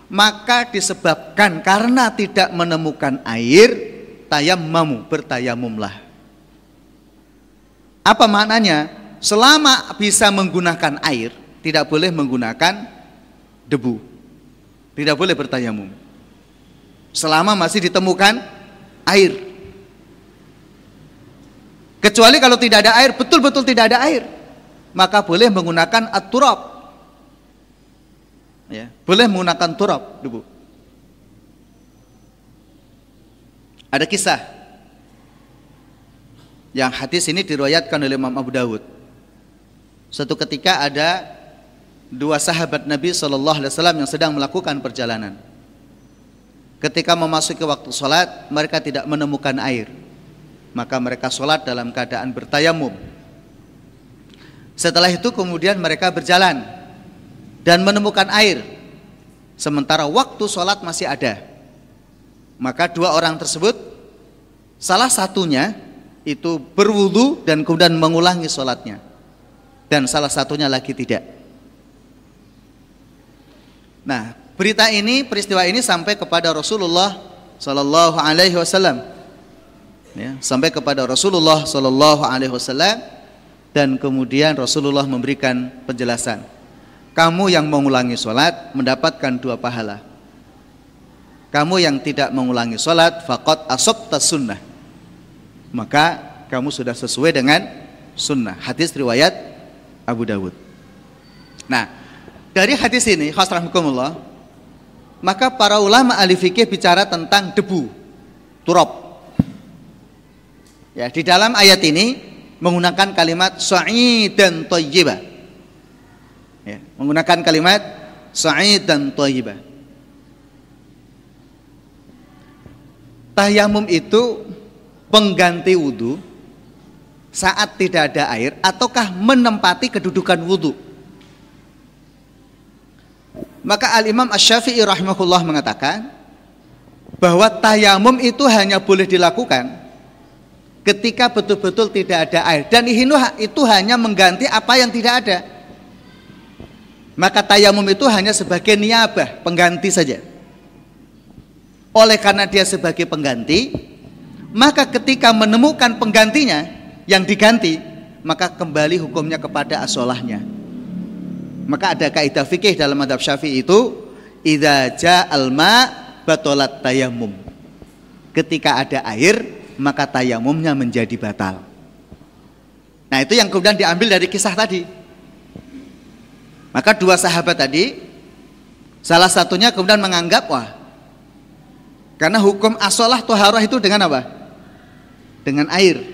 [SPEAKER 1] Maka disebabkan karena tidak menemukan air, tayammamu, bertayamumlah. Apa maknanya? Selama bisa menggunakan air, tidak boleh menggunakan debu. Tidak boleh bertayamum. Selama masih ditemukan air. Kecuali kalau tidak ada air, betul-betul tidak ada air, maka boleh menggunakan at-turab. Ya, boleh menggunakan turab, debu. Ada kisah yang hadis ini diriwayatkan oleh Imam Abu Dawud. Suatu ketika ada dua sahabat Nabi Shallallahu Alaihi Wasallam yang sedang melakukan perjalanan. Ketika memasuki waktu sholat, mereka tidak menemukan air. Maka mereka sholat dalam keadaan bertayamum. Setelah itu kemudian mereka berjalan dan menemukan air. Sementara waktu sholat masih ada. Maka dua orang tersebut, salah satunya itu berwudu dan kemudian mengulangi sholatnya dan salah satunya lagi tidak nah berita ini peristiwa ini sampai kepada Rasulullah Sallallahu Alaihi Wasallam ya, sampai kepada Rasulullah Sallallahu Alaihi Wasallam dan kemudian Rasulullah memberikan penjelasan kamu yang mengulangi sholat mendapatkan dua pahala. Kamu yang tidak mengulangi sholat, fakot asabta sunnah. Maka kamu sudah sesuai dengan sunnah. Hadis riwayat Abu Dawud. Nah, dari hadis ini, khasrahmukumullah, maka para ulama ahli fikih bicara tentang debu, turab. Ya, di dalam ayat ini menggunakan kalimat sa'id dan thayyibah ya, menggunakan kalimat sa'id dan thayyibah. Tayamum itu pengganti wudhu saat tidak ada air ataukah menempati kedudukan wudhu. Maka Al-Imam Ash-Syafi'i rahimahullah mengatakan bahwa tayamum itu hanya boleh dilakukan ketika betul-betul tidak ada air dan itu hanya mengganti apa yang tidak ada maka tayamum itu hanya sebagai niabah, pengganti saja. Oleh karena dia sebagai pengganti, maka ketika menemukan penggantinya yang diganti, maka kembali hukumnya kepada asolahnya. Maka ada kaidah fikih dalam madhab syafi'i itu, idza ja'al ma batolat tayamum. Ketika ada air, maka tayamumnya menjadi batal. Nah itu yang kemudian diambil dari kisah tadi. Maka dua sahabat tadi salah satunya kemudian menganggap wah karena hukum asolah toharoh itu dengan apa? Dengan air.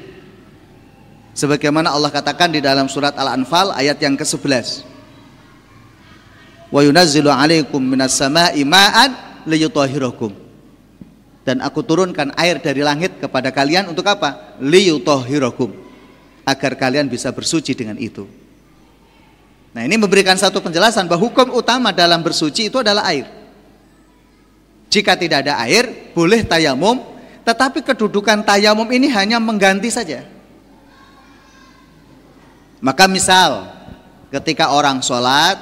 [SPEAKER 1] Sebagaimana Allah katakan di dalam surat Al-Anfal ayat yang ke-11. Wa yunazzilu 'alaikum minas sama'i ma'an liyutahhirakum. Dan aku turunkan air dari langit kepada kalian untuk apa? Liyutahhirakum. Agar kalian bisa bersuci dengan itu. Nah ini memberikan satu penjelasan bahwa hukum utama dalam bersuci itu adalah air. Jika tidak ada air, boleh tayamum, tetapi kedudukan tayamum ini hanya mengganti saja. Maka misal ketika orang sholat,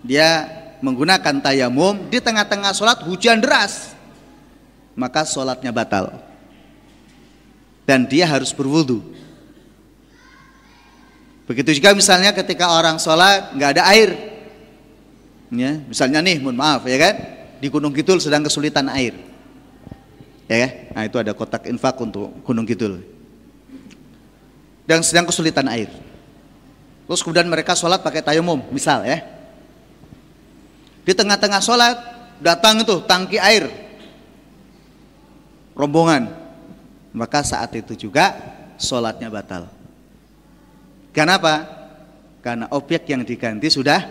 [SPEAKER 1] dia menggunakan tayamum, di tengah-tengah sholat hujan deras, maka sholatnya batal. Dan dia harus berwudu. Begitu juga misalnya ketika orang sholat nggak ada air, ya, misalnya nih, mohon maaf ya kan, di Gunung Kidul sedang kesulitan air, ya kan? Nah itu ada kotak infak untuk Gunung Kidul, dan sedang kesulitan air. Terus kemudian mereka sholat pakai tayamum, misal ya. Di tengah-tengah sholat datang itu tangki air, rombongan, maka saat itu juga sholatnya batal. Kenapa? Karena objek yang diganti sudah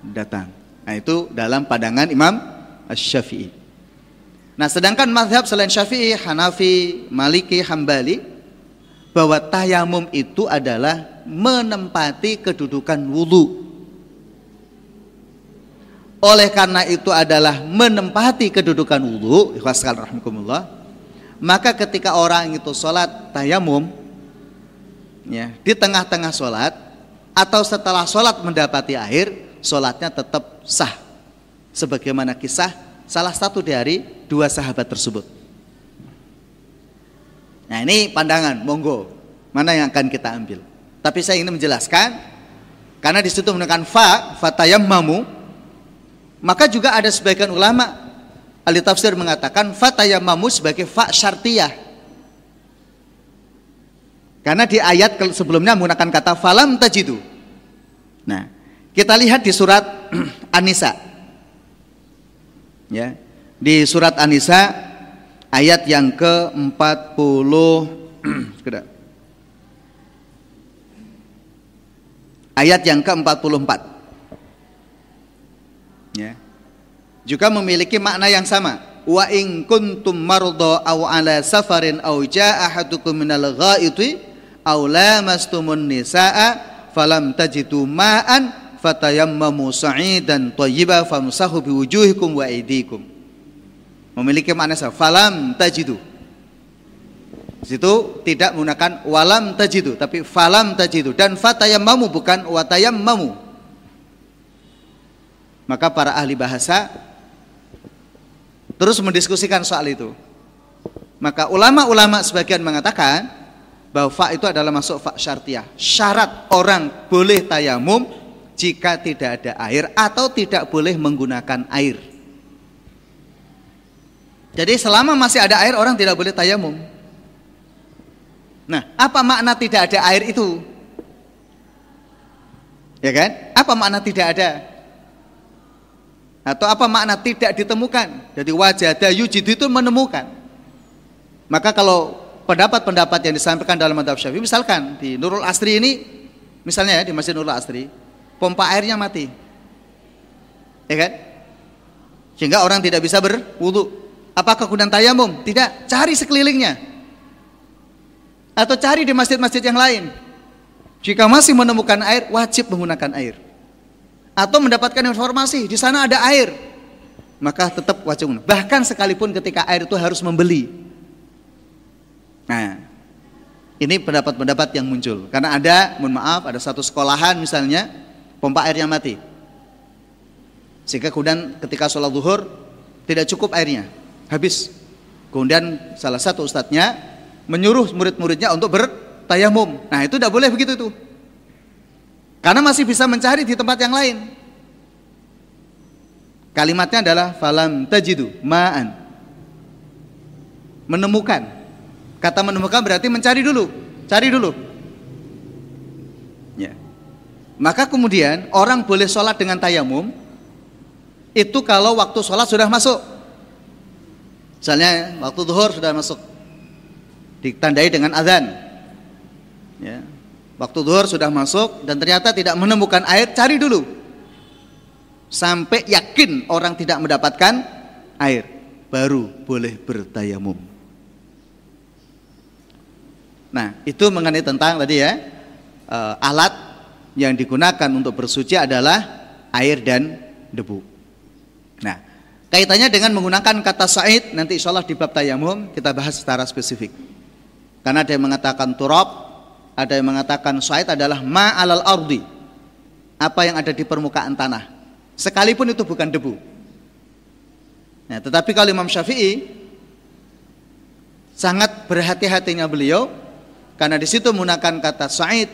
[SPEAKER 1] datang. Nah itu dalam pandangan Imam Syafi'i. Nah sedangkan mazhab selain Syafi'i, Hanafi, Maliki, Hambali bahwa tayamum itu adalah menempati kedudukan wudhu. Oleh karena itu adalah menempati kedudukan wudhu. Maka ketika orang itu sholat tayamum, ya, di tengah-tengah sholat atau setelah sholat mendapati air, sholatnya tetap sah. Sebagaimana kisah salah satu dari dua sahabat tersebut. Nah ini pandangan, monggo. Mana yang akan kita ambil? Tapi saya ingin menjelaskan, karena di situ menggunakan fa, fatayam mamu, maka juga ada sebagian ulama ahli tafsir mengatakan fatayam mamu sebagai fa syartiyah karena di ayat sebelumnya menggunakan kata falam tajidu. Nah, kita lihat di surat An-Nisa. Ya. Di surat An-Nisa ayat yang ke-40 Ayat yang ke-44. Ya. Juga memiliki makna yang sama. Wa in kuntum marda aw ala safarin aw jaa ahadukum minal ghaiti aula mastumun nisaa falam tajidu ma'an fatayammamu sa'idan thayyiba famsahu biwujuhikum wa aydikum. Memiliki makna sama falam tajidu. Situ tidak menggunakan walam tajidu tapi falam tajidu. Dan fatayammamu bukan watayammamu. Maka para ahli bahasa terus mendiskusikan soal itu. Maka ulama-ulama sebagian mengatakan bahwa fa itu adalah masuk fa syartiyah. Syarat orang boleh tayamum jika tidak ada air atau tidak boleh menggunakan air. Jadi selama masih ada air orang tidak boleh tayamum. Nah, apa makna tidak ada air itu? Ya kan? Apa makna tidak ada? Atau apa makna tidak ditemukan? Jadi wajah ada itu menemukan. Maka kalau pendapat-pendapat yang disampaikan dalam madhab syafi'i, misalkan di Nurul Asri ini, misalnya ya di Masjid Nurul Asri, pompa airnya mati. Ya kan? Sehingga orang tidak bisa berwudu. Apakah kemudian tayamum? Tidak, cari sekelilingnya. Atau cari di masjid-masjid yang lain. Jika masih menemukan air, wajib menggunakan air. Atau mendapatkan informasi di sana ada air, maka tetap wajib. Bahkan sekalipun ketika air itu harus membeli. Nah, ini pendapat-pendapat yang muncul. Karena ada, mohon maaf, ada satu sekolahan misalnya pompa airnya mati. Sehingga kemudian ketika sholat zuhur tidak cukup airnya, habis. Kemudian salah satu ustadznya menyuruh murid-muridnya untuk bertayamum. Nah itu tidak boleh begitu tuh. Karena masih bisa mencari di tempat yang lain. Kalimatnya adalah falam tajidu ma'an. Menemukan. Kata menemukan berarti mencari dulu, cari dulu. Ya. Maka kemudian orang boleh sholat dengan tayamum itu kalau waktu sholat sudah masuk. Misalnya waktu zuhur sudah masuk, ditandai dengan azan. Ya, Waktu duhur sudah masuk dan ternyata tidak menemukan air, cari dulu. Sampai yakin orang tidak mendapatkan air, baru boleh bertayamum. Nah, itu mengenai tentang tadi ya, uh, alat yang digunakan untuk bersuci adalah air dan debu. Nah, kaitannya dengan menggunakan kata said nanti insya Allah di bab tayamum kita bahas secara spesifik. Karena ada yang mengatakan turab, ada yang mengatakan sa'id adalah ma alal ardi. Apa yang ada di permukaan tanah. Sekalipun itu bukan debu. Nah, tetapi kalau Imam Syafi'i sangat berhati-hatinya beliau karena di situ menggunakan kata sa'id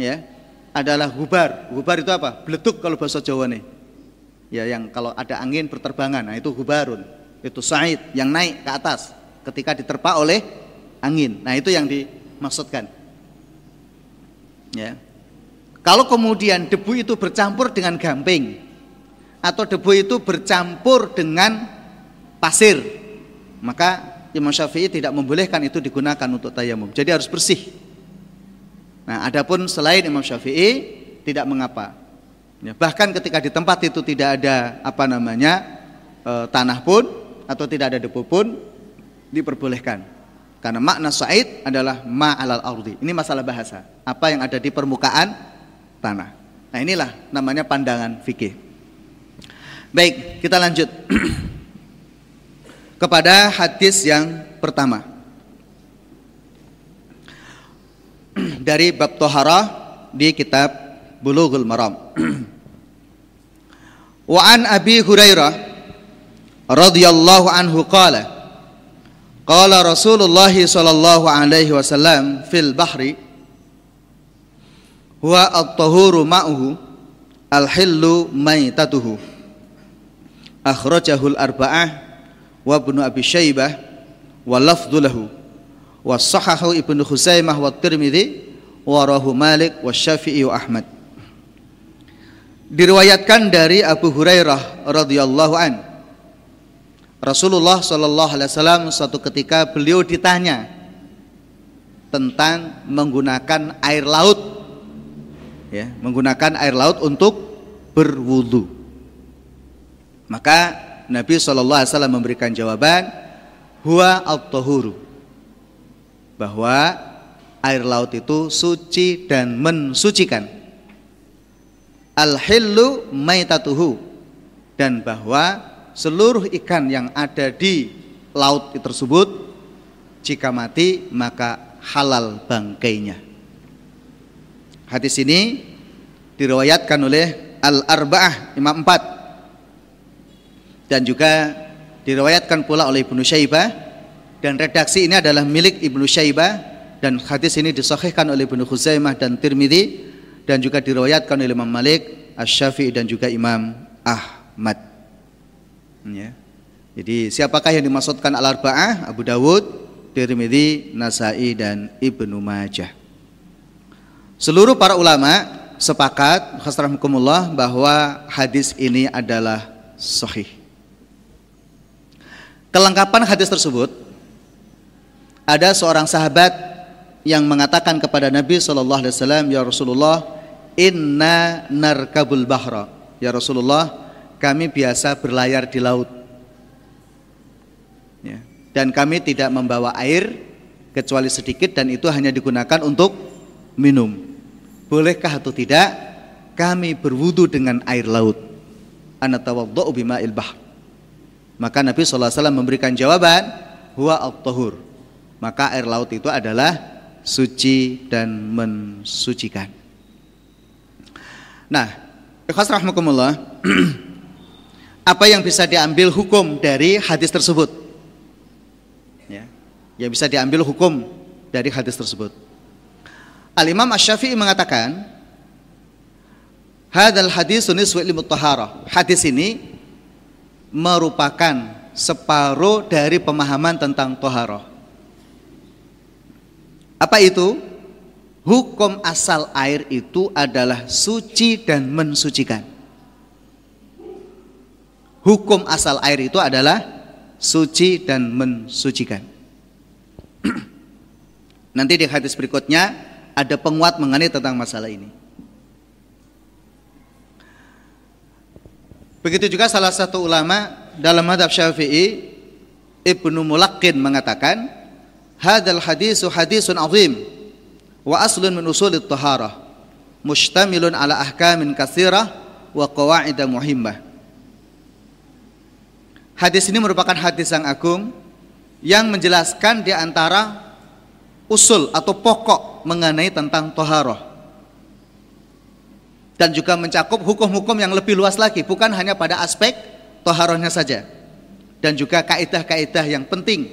[SPEAKER 1] ya adalah gubar. Gubar itu apa? Beletuk kalau bahasa Jawa nih. Ya yang kalau ada angin berterbangan, nah itu gubarun. Itu sa'id yang naik ke atas ketika diterpa oleh angin. Nah, itu yang dimaksudkan. Ya. Kalau kemudian debu itu bercampur dengan gamping atau debu itu bercampur dengan pasir, maka Imam Syafi'i tidak membolehkan itu digunakan untuk tayamum. Jadi harus bersih. Nah, adapun selain Imam Syafi'i tidak mengapa. Ya, bahkan ketika di tempat itu tidak ada apa namanya e, tanah pun atau tidak ada debu pun diperbolehkan. Karena makna sa'id adalah ma'alal ardi. Ini masalah bahasa. Apa yang ada di permukaan tanah. Nah inilah namanya pandangan fikih. Baik, kita lanjut. Kepada hadis yang pertama. Dari bab tohara di kitab Bulughul Maram. Wa an Abi Hurairah radhiyallahu anhu qala Qala Rasulullah sallallahu alaihi wasallam fil bahri huwa at-tahuru ma'uhu al-hillu maitatuhu akhrajahu al-arba'ah wa ibnu abi syaibah wa lafdhu lahu wa sahahu ibnu khuzaimah wa tirmidzi wa rahu malik wa syafi'i wa ahmad diriwayatkan dari Abu Hurairah radhiyallahu anhu Rasulullah Shallallahu Alaihi Wasallam suatu ketika beliau ditanya tentang menggunakan air laut, ya, menggunakan air laut untuk berwudu. Maka Nabi Shallallahu Alaihi Wasallam memberikan jawaban, huwa al bahwa air laut itu suci dan mensucikan. Al-hillu maitatuhu dan bahwa seluruh ikan yang ada di laut tersebut jika mati maka halal bangkainya. Hadis ini diriwayatkan oleh Al-Arba'ah Imam Empat dan juga diriwayatkan pula oleh Ibnu Syaibah dan redaksi ini adalah milik Ibnu Syaibah dan hadis ini disahihkan oleh Ibnu Khuzaimah dan Tirmidzi dan juga diriwayatkan oleh Imam Malik Asy-Syafi'i dan juga Imam Ahmad. Ya. Jadi siapakah yang dimaksudkan al-arba'ah? Abu Dawud, Tirmidzi, Nasai dan Ibnu Majah. Seluruh para ulama sepakat khasrahmukumullah bahwa hadis ini adalah sahih. Kelengkapan hadis tersebut ada seorang sahabat yang mengatakan kepada Nabi sallallahu alaihi wasallam, "Ya Rasulullah, inna narkabul bahra." Ya Rasulullah, kami biasa berlayar di laut dan kami tidak membawa air kecuali sedikit dan itu hanya digunakan untuk minum. Bolehkah atau tidak kami berwudu dengan air laut? Anatawaddau bima'il bahr. Maka Nabi SAW memberikan jawaban, huwa al-tahur. Maka air laut itu adalah suci dan mensucikan. Nah, ikhlas apa yang bisa diambil hukum dari hadis tersebut? yang bisa diambil hukum dari hadis tersebut. Al-Imam Asy-Syafi'i mengatakan, "Hadzal hadis nisfu ilmu tahara." Hadis ini merupakan separuh dari pemahaman tentang toharoh. Apa itu? Hukum asal air itu adalah suci dan mensucikan. Hukum asal air itu adalah suci dan mensucikan. Nanti di hadis berikutnya ada penguat mengenai tentang masalah ini. Begitu juga salah satu ulama dalam madhab syafi'i Ibnu Mulaqqin mengatakan Hadal hadisu hadisun azim Wa aslun min usulit taharah Mustamilun ala ahkamin kathirah Wa qawa'ida muhimmah. Hadis ini merupakan hadis yang agung Yang menjelaskan di antara usul atau pokok mengenai tentang toharoh dan juga mencakup hukum-hukum yang lebih luas lagi bukan hanya pada aspek toharohnya saja. Dan juga kaidah-kaidah yang penting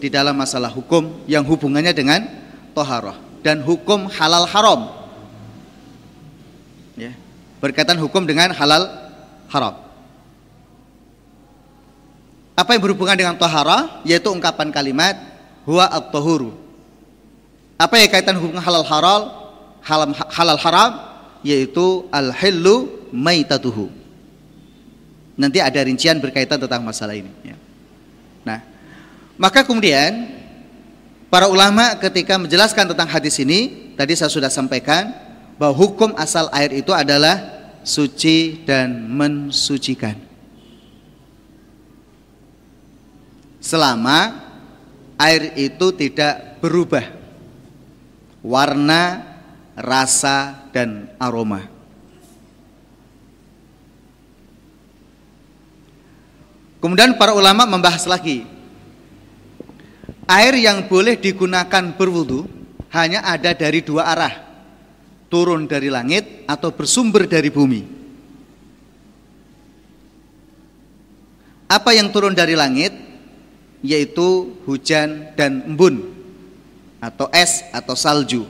[SPEAKER 1] di dalam masalah hukum yang hubungannya dengan toharoh. Dan hukum halal haram. Ya, berkaitan hukum dengan halal haram. Apa yang berhubungan dengan toharoh? Yaitu ungkapan kalimat huwa at-tahuru apa yang kaitan hubungan halal halal, halal haram yaitu al hillu maitatuhu. Nanti ada rincian berkaitan tentang masalah ini. Ya. Nah, maka kemudian para ulama ketika menjelaskan tentang hadis ini, tadi saya sudah sampaikan bahwa hukum asal air itu adalah suci dan mensucikan. Selama air itu tidak berubah warna, rasa, dan aroma. Kemudian para ulama membahas lagi Air yang boleh digunakan berwudu hanya ada dari dua arah Turun dari langit atau bersumber dari bumi Apa yang turun dari langit? Yaitu hujan dan embun atau es atau salju.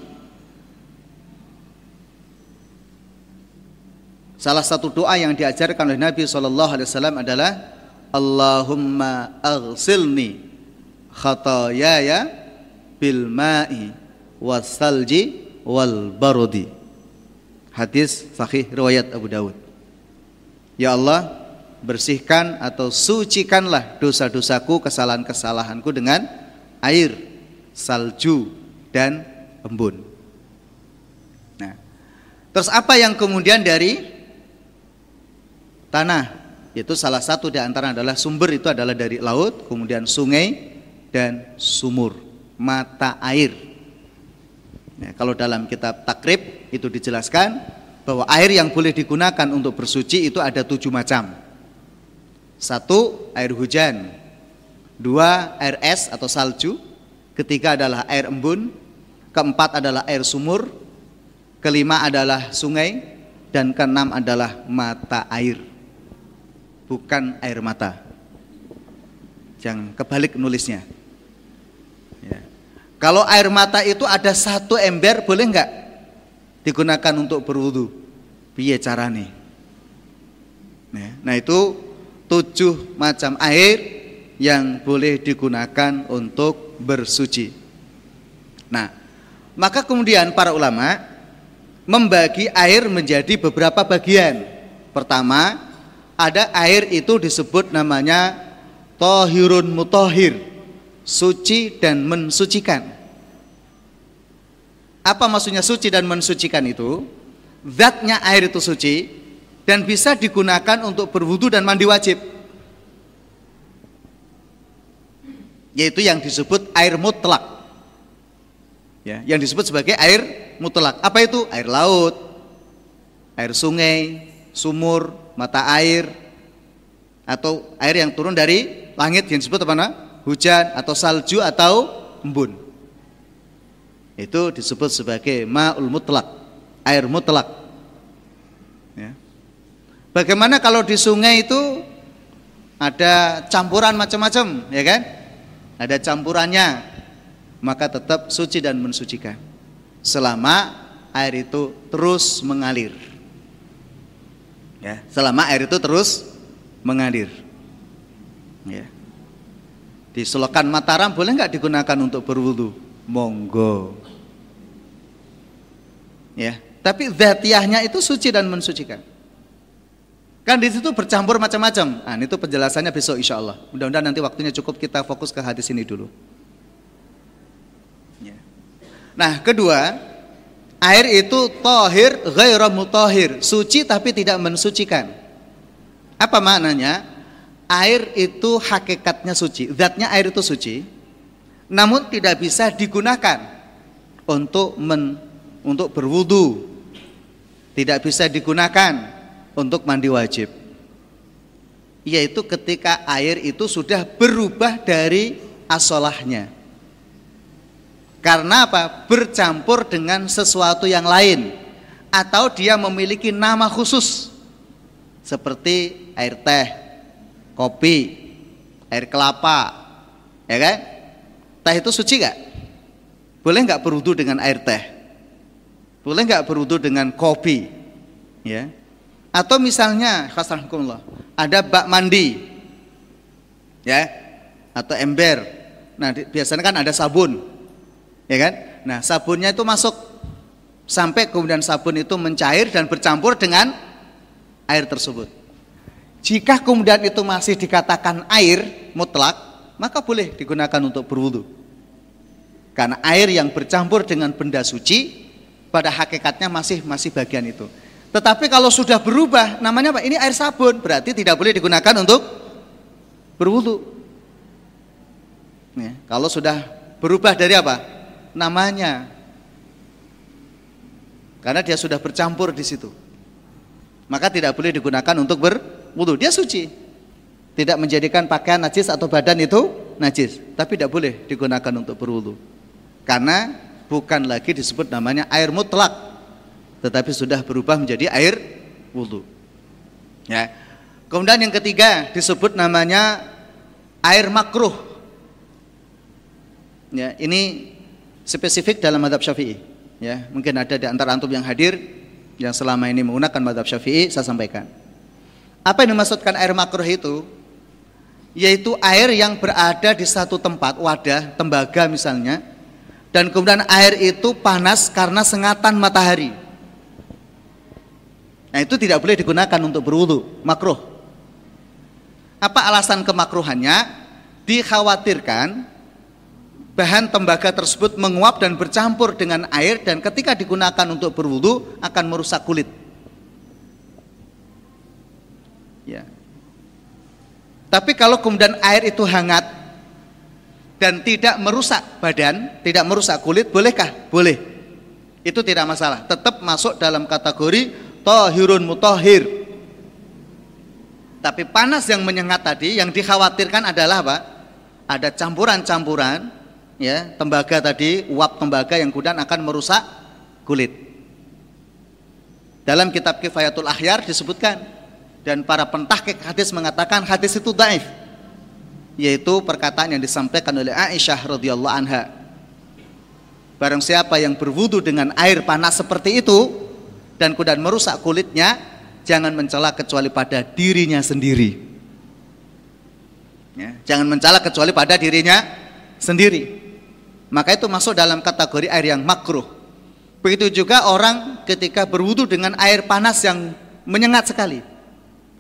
[SPEAKER 1] Salah satu doa yang diajarkan oleh Nabi SAW adalah Allahumma aghsilni khatayaya bil ma'i wasalji wal barudi. Hadis sahih riwayat Abu Dawud. Ya Allah, bersihkan atau sucikanlah dosa-dosaku, kesalahan-kesalahanku dengan air salju, dan embun. Nah, terus apa yang kemudian dari tanah? Yaitu salah satu di antara adalah sumber itu adalah dari laut, kemudian sungai dan sumur, mata air. Nah, kalau dalam kitab takrib itu dijelaskan bahwa air yang boleh digunakan untuk bersuci itu ada tujuh macam. Satu, air hujan. Dua, air es atau salju ketiga adalah air embun, keempat adalah air sumur, kelima adalah sungai, dan keenam adalah mata air. Bukan air mata. Yang kebalik nulisnya. Ya. Kalau air mata itu ada satu ember, boleh nggak digunakan untuk berwudu? piye carane. Nah, nah itu tujuh macam air yang boleh digunakan untuk bersuci. Nah, maka kemudian para ulama membagi air menjadi beberapa bagian. Pertama, ada air itu disebut namanya tohirun mutohir, suci dan mensucikan. Apa maksudnya suci dan mensucikan itu? zatnya air itu suci dan bisa digunakan untuk berwudu dan mandi wajib. Yaitu yang disebut air mutlak. Ya, yang disebut sebagai air mutlak. Apa itu? Air laut, air sungai, sumur, mata air atau air yang turun dari langit yang disebut apa namanya? Hujan atau salju atau embun. Itu disebut sebagai ma'ul mutlak air mutlak. Ya. Bagaimana kalau di sungai itu ada campuran macam-macam, ya kan? Ada campurannya, maka tetap suci dan mensucikan. Selama air itu terus mengalir. Ya, selama air itu terus mengalir. Ya. Di selokan Mataram boleh nggak digunakan untuk berwudu? Monggo. Ya, tapi zatiahnya itu suci dan mensucikan. Kan di situ bercampur macam-macam. Nah, itu penjelasannya besok insya Allah. Mudah-mudahan nanti waktunya cukup kita fokus ke hadis ini dulu. Ya. Nah, kedua, air itu tohir ghairu mutahhir, suci tapi tidak mensucikan. Apa maknanya? Air itu hakikatnya suci, zatnya air itu suci, namun tidak bisa digunakan untuk men, untuk berwudu, tidak bisa digunakan untuk mandi wajib. Yaitu ketika air itu sudah berubah dari asolahnya karena apa? bercampur dengan sesuatu yang lain atau dia memiliki nama khusus seperti air teh, kopi, air kelapa ya kan? teh itu suci gak? boleh nggak berwudu dengan air teh? Boleh nggak berwudu dengan kopi? Ya. Atau misalnya, khasrahkumullah, ada bak mandi. Ya. Atau ember. Nah, biasanya kan ada sabun. Ya kan? Nah, sabunnya itu masuk sampai kemudian sabun itu mencair dan bercampur dengan air tersebut. Jika kemudian itu masih dikatakan air mutlak, maka boleh digunakan untuk berwudu. Karena air yang bercampur dengan benda suci pada hakikatnya masih masih bagian itu. Tetapi kalau sudah berubah, namanya apa? Ini air sabun, berarti tidak boleh digunakan untuk berwudu. Ya, kalau sudah berubah dari apa? Namanya. Karena dia sudah bercampur di situ. Maka tidak boleh digunakan untuk berwudu. Dia suci. Tidak menjadikan pakaian najis atau badan itu najis, tapi tidak boleh digunakan untuk berwudu. Karena bukan lagi disebut namanya air mutlak tetapi sudah berubah menjadi air wudhu ya kemudian yang ketiga disebut namanya air makruh ya ini spesifik dalam madhab syafi'i ya mungkin ada di antara antum yang hadir yang selama ini menggunakan madhab syafi'i saya sampaikan apa yang dimaksudkan air makruh itu yaitu air yang berada di satu tempat wadah tembaga misalnya dan kemudian air itu panas karena sengatan matahari. Nah itu tidak boleh digunakan untuk berwudu, makruh. Apa alasan kemakruhannya? Dikhawatirkan bahan tembaga tersebut menguap dan bercampur dengan air dan ketika digunakan untuk berwudu akan merusak kulit. Ya. Tapi kalau kemudian air itu hangat dan tidak merusak badan, tidak merusak kulit, bolehkah? Boleh. Itu tidak masalah. Tetap masuk dalam kategori tohirun mutohir. Tapi panas yang menyengat tadi, yang dikhawatirkan adalah apa? Ada campuran-campuran, ya tembaga tadi, uap tembaga yang kemudian akan merusak kulit. Dalam kitab Kifayatul Ahyar disebutkan dan para pentahkik hadis mengatakan hadis itu daif yaitu perkataan yang disampaikan oleh Aisyah radhiyallahu anha. Barang siapa yang berwudu dengan air panas seperti itu, dan kemudian merusak kulitnya, jangan mencela kecuali pada dirinya sendiri. Ya, jangan mencela kecuali pada dirinya sendiri. Maka itu masuk dalam kategori air yang makruh. Begitu juga orang ketika berwudu dengan air panas yang menyengat sekali.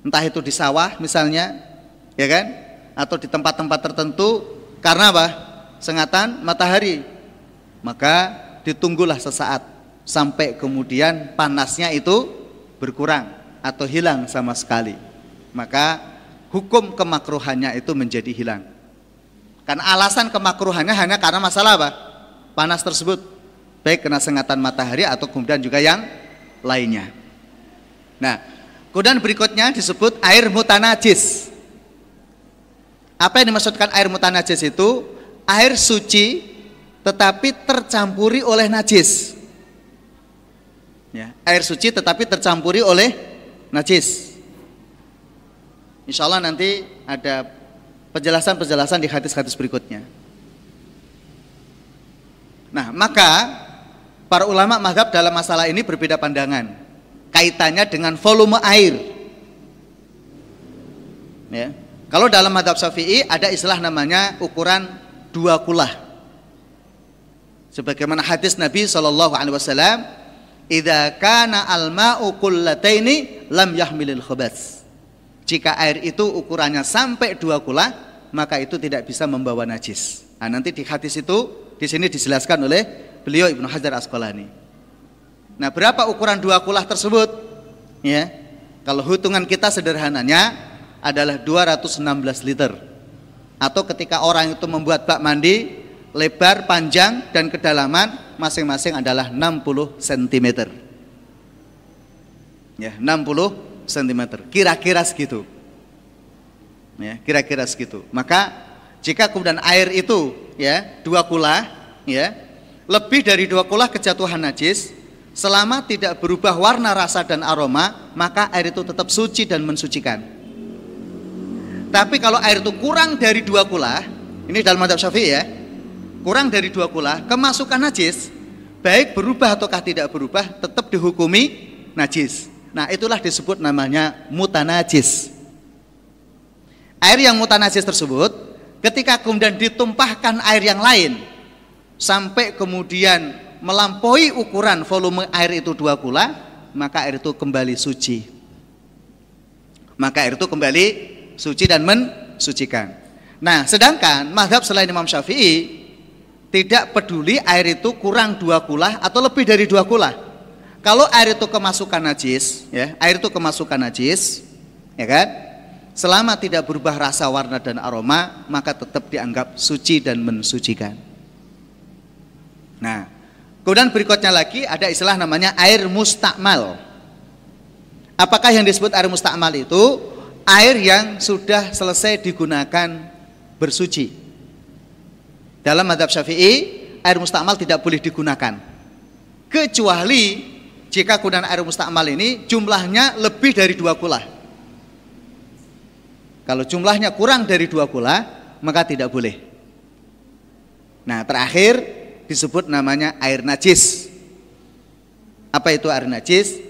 [SPEAKER 1] Entah itu di sawah misalnya, ya kan? Atau di tempat-tempat tertentu karena apa? Sengatan matahari. Maka ditunggulah sesaat sampai kemudian panasnya itu berkurang atau hilang sama sekali. Maka hukum kemakruhannya itu menjadi hilang. Karena alasan kemakruhannya hanya karena masalah apa? Panas tersebut. Baik kena sengatan matahari atau kemudian juga yang lainnya. Nah, kemudian berikutnya disebut air mutanajis. Apa yang dimaksudkan air mutanajis itu? Air suci tetapi tercampuri oleh najis. Ya, air suci tetapi tercampuri oleh najis. Insya Allah nanti ada penjelasan-penjelasan di hadis-hadis berikutnya. Nah, maka para ulama mazhab dalam masalah ini berbeda pandangan. Kaitannya dengan volume air. Ya. Kalau dalam madhab syafi'i ada istilah namanya ukuran dua kulah. Sebagaimana hadis Nabi Shallallahu Alaihi Wasallam, "Idza kana al-ma'u kullataini lam yahmilil khabas." Jika air itu ukurannya sampai dua kula, maka itu tidak bisa membawa najis. Nah, nanti di hadis itu di sini dijelaskan oleh beliau Ibnu Hajar Asqalani. Nah, berapa ukuran dua kulah tersebut? Ya. Kalau hitungan kita sederhananya adalah 216 liter. Atau ketika orang itu membuat bak mandi, lebar, panjang dan kedalaman masing-masing adalah 60 cm. Ya, 60 cm. Kira-kira segitu. Ya, kira-kira segitu. Maka jika kemudian air itu ya dua kula ya lebih dari dua kula kejatuhan najis selama tidak berubah warna rasa dan aroma maka air itu tetap suci dan mensucikan tapi kalau air itu kurang dari dua kula ini dalam madhab syafi'i ya kurang dari dua kula kemasukan najis baik berubah ataukah tidak berubah tetap dihukumi najis Nah, itulah disebut namanya mutanajis. Air yang mutanajis tersebut ketika kemudian ditumpahkan air yang lain sampai kemudian melampaui ukuran volume air itu dua kula, maka air itu kembali suci. Maka air itu kembali suci dan mensucikan. Nah, sedangkan madhab selain Imam Syafi'i tidak peduli air itu kurang dua kula atau lebih dari dua kula. Kalau air itu kemasukan najis, ya, air itu kemasukan najis, ya kan? Selama tidak berubah rasa, warna dan aroma, maka tetap dianggap suci dan mensucikan. Nah, kemudian berikutnya lagi ada istilah namanya air mustakmal. Apakah yang disebut air mustakmal itu? Air yang sudah selesai digunakan bersuci. Dalam madhab syafi'i, air mustakmal tidak boleh digunakan. Kecuali jika kemudian air mustakmal ini jumlahnya lebih dari dua kula. Kalau jumlahnya kurang dari dua kula, maka tidak boleh. Nah, terakhir disebut namanya air najis. Apa itu air najis?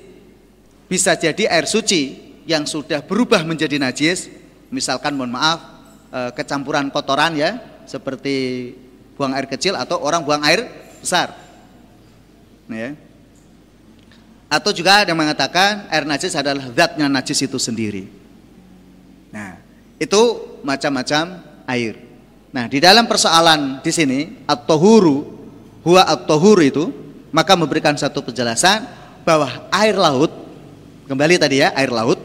[SPEAKER 1] Bisa jadi air suci yang sudah berubah menjadi najis, misalkan mohon maaf e, kecampuran kotoran ya, seperti buang air kecil atau orang buang air besar. Nah, ya. Atau juga ada yang mengatakan air najis adalah zatnya najis itu sendiri. Nah, itu macam-macam air. Nah, di dalam persoalan di sini at-tahuru huwa at-tahuru itu maka memberikan satu penjelasan bahwa air laut kembali tadi ya, air laut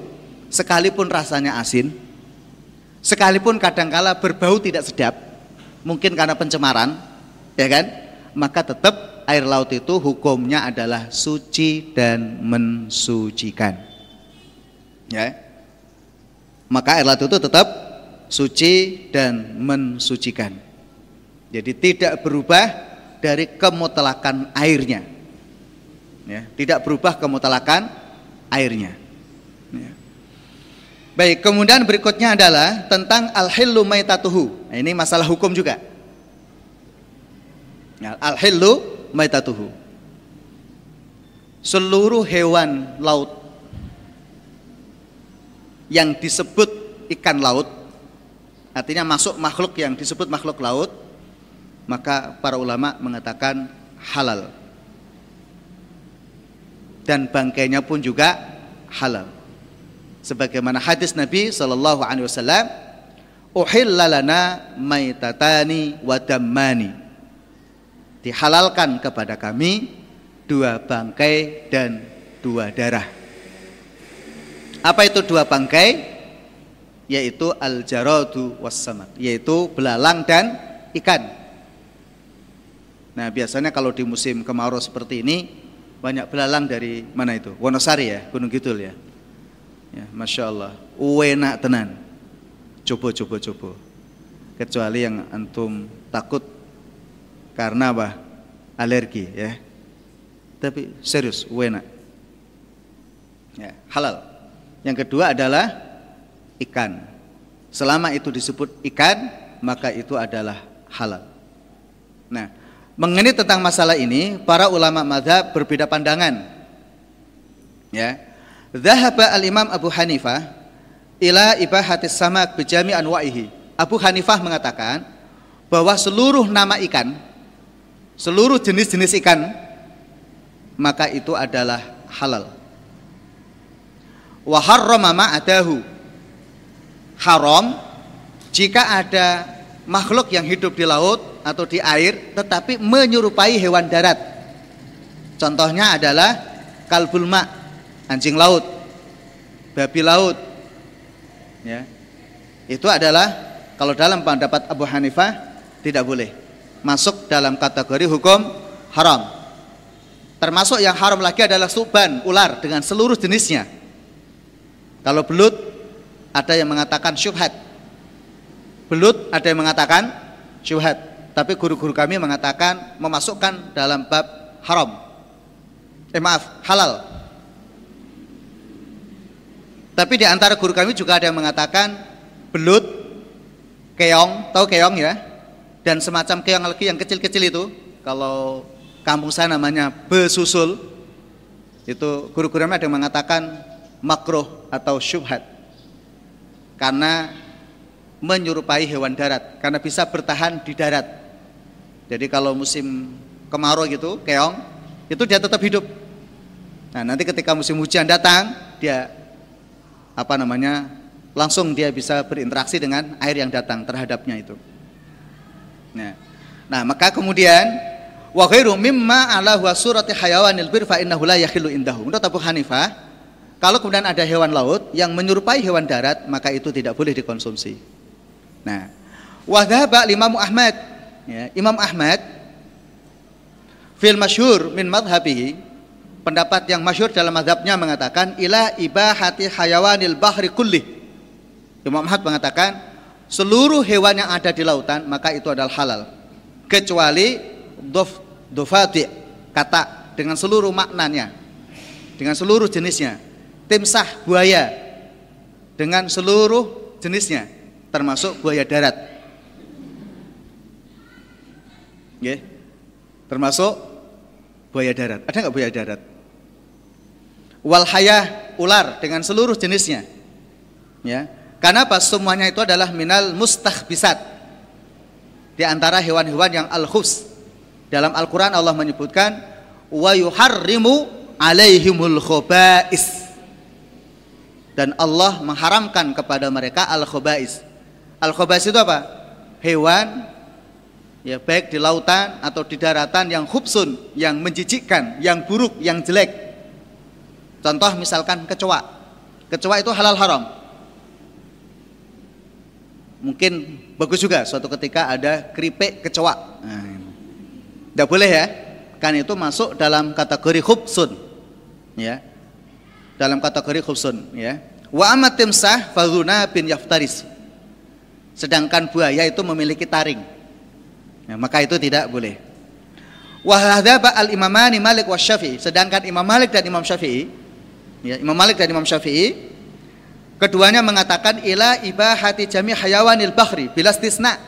[SPEAKER 1] sekalipun rasanya asin, sekalipun kadangkala berbau tidak sedap, mungkin karena pencemaran, ya kan? Maka tetap air laut itu hukumnya adalah suci dan mensucikan. Ya. Maka air laut itu tetap suci dan mensucikan. Jadi tidak berubah dari kemutlakan airnya. Ya, tidak berubah kemutlakan airnya. Ya. Baik, kemudian berikutnya adalah tentang al-hillu maitatuhu. Nah, ini masalah hukum juga. Ya, al-hillu maitatuhu. seluruh hewan laut yang disebut ikan laut artinya masuk makhluk yang disebut makhluk laut maka para ulama mengatakan halal. Dan bangkainya pun juga halal. Sebagaimana hadis Nabi sallallahu alaihi wasallam uhillalana maitatani wa dammani dihalalkan kepada kami dua bangkai dan dua darah apa itu dua bangkai? Yaitu al-jaradu wassamak, yaitu belalang dan ikan. Nah, biasanya kalau di musim kemarau seperti ini banyak belalang dari mana itu? Wonosari ya, Gunung Kidul ya. Ya, Masya Allah, enak tenan. Coba, coba, coba. Kecuali yang antum takut karena apa? Alergi ya. Tapi serius, enak. Ya, halal. Yang kedua adalah ikan. Selama itu disebut ikan, maka itu adalah halal. Nah, mengenai tentang masalah ini, para ulama madhab berbeda pandangan. Ya, Zahaba al-Imam Abu Hanifah ila ibahatis samak bijami anwa'ihi. Abu Hanifah mengatakan bahwa seluruh nama ikan, seluruh jenis-jenis ikan, maka itu adalah halal. Wa harrama ma'adahu. Haram jika ada makhluk yang hidup di laut atau di air tetapi menyerupai hewan darat. Contohnya adalah kalbul ma anjing laut babi laut ya. Itu adalah kalau dalam pendapat Abu Hanifah tidak boleh masuk dalam kategori hukum haram termasuk yang haram lagi adalah suban ular dengan seluruh jenisnya kalau belut ada yang mengatakan syubhat. Belut ada yang mengatakan syubhat. Tapi guru-guru kami mengatakan memasukkan dalam bab haram. Eh maaf, halal. Tapi di antara guru kami juga ada yang mengatakan belut, keong, tahu keong ya? Dan semacam keong lagi yang kecil-kecil itu, kalau kampung saya namanya besusul. Itu guru-guru ada yang mengatakan makruh atau syubhat. Karena menyerupai hewan darat karena bisa bertahan di darat. Jadi kalau musim kemarau gitu keong itu dia tetap hidup. Nah nanti ketika musim hujan datang dia apa namanya langsung dia bisa berinteraksi dengan air yang datang terhadapnya itu nah nah maka kemudian wa ghairu mimma ala huwa surati hayawanil bir fa innahu la yakhillu indahu menurut Abu Hanifah kalau kemudian ada hewan laut yang menyerupai hewan darat, maka itu tidak boleh dikonsumsi. Nah, wahdaba Imam Ahmad, ya, Imam Ahmad fil masyhur min madhabihi pendapat yang masyhur dalam madhabnya mengatakan ila ibahati hayawanil bahri kulli. Imam Ahmad mengatakan seluruh hewan yang ada di lautan maka itu adalah halal kecuali dof dofati kata dengan seluruh maknanya dengan seluruh jenisnya timsah buaya dengan seluruh jenisnya termasuk buaya darat. Ya. Termasuk buaya darat. Ada nggak buaya darat? Walhayah ular dengan seluruh jenisnya. Ya. Karena apa? Semuanya itu adalah minal mustahbisat. Di antara hewan-hewan yang al-khus. Dalam Al-Qur'an Allah menyebutkan wa yuharrimu alaihimul khobais dan Allah mengharamkan kepada mereka al-khobais. Al-khobais itu apa? Hewan ya baik di lautan atau di daratan yang khubsun, yang menjijikkan, yang buruk, yang jelek. Contoh misalkan kecoa. Kecoa itu halal haram. Mungkin bagus juga suatu ketika ada keripik kecoa. Nah, tidak boleh ya. Kan itu masuk dalam kategori khubsun. Ya dalam kategori khubsun ya. Wa amat timsah fadhuna bin yaftaris. Sedangkan buaya itu memiliki taring. Ya, maka itu tidak boleh. Wa hadzaba al imamani Malik wa Syafi'i. Sedangkan Imam Malik dan Imam Syafi'i ya, Imam Malik dan Imam Syafi'i Keduanya mengatakan ila hati jami hayawanil bahri bila stisna.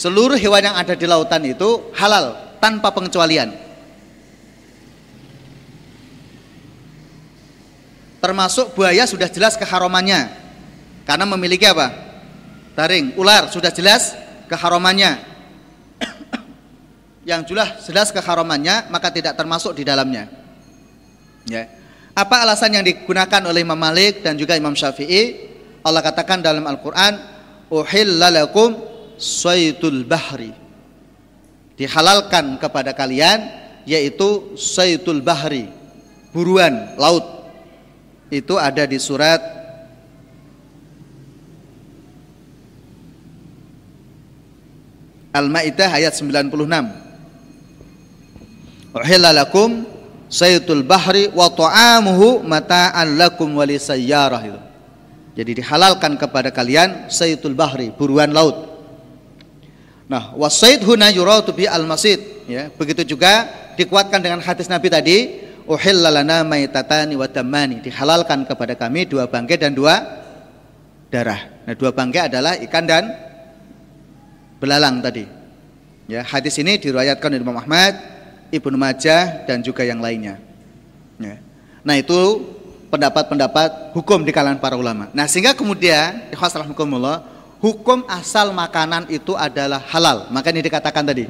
[SPEAKER 1] Seluruh hewan yang ada di lautan itu halal tanpa pengecualian. Termasuk buaya sudah jelas keharamannya karena memiliki apa? Taring, ular sudah jelas keharamannya. Yang jelas jelas keharamannya maka tidak termasuk di dalamnya. Ya. Yeah apa alasan yang digunakan oleh Imam Malik dan juga Imam Syafi'i? Allah katakan dalam Al-Qur'an, "Uhillalakum saytul bahri." Dihalalkan kepada kalian yaitu saytul bahri, buruan laut itu ada di surat Al-Maidah ayat 96. Uhilla lakum saytul bahri wa ta'amuhu mata'an lakum walisayyarah itu. Jadi dihalalkan kepada kalian saytul bahri, buruan laut. Nah, wasaid huna yuratu bi al-masid, ya. Begitu juga dikuatkan dengan hadis Nabi tadi, uhilla lana maitatani wa damani dihalalkan kepada kami dua bangkai dan dua darah. Nah, dua bangkai adalah ikan dan belalang tadi. Ya, hadis ini diriwayatkan oleh Imam Ahmad, Ibnu Majah dan juga yang lainnya. Ya. Nah, itu pendapat-pendapat hukum di kalangan para ulama. Nah, sehingga kemudian hukumullah, hukum asal makanan itu adalah halal. Maka ini dikatakan tadi.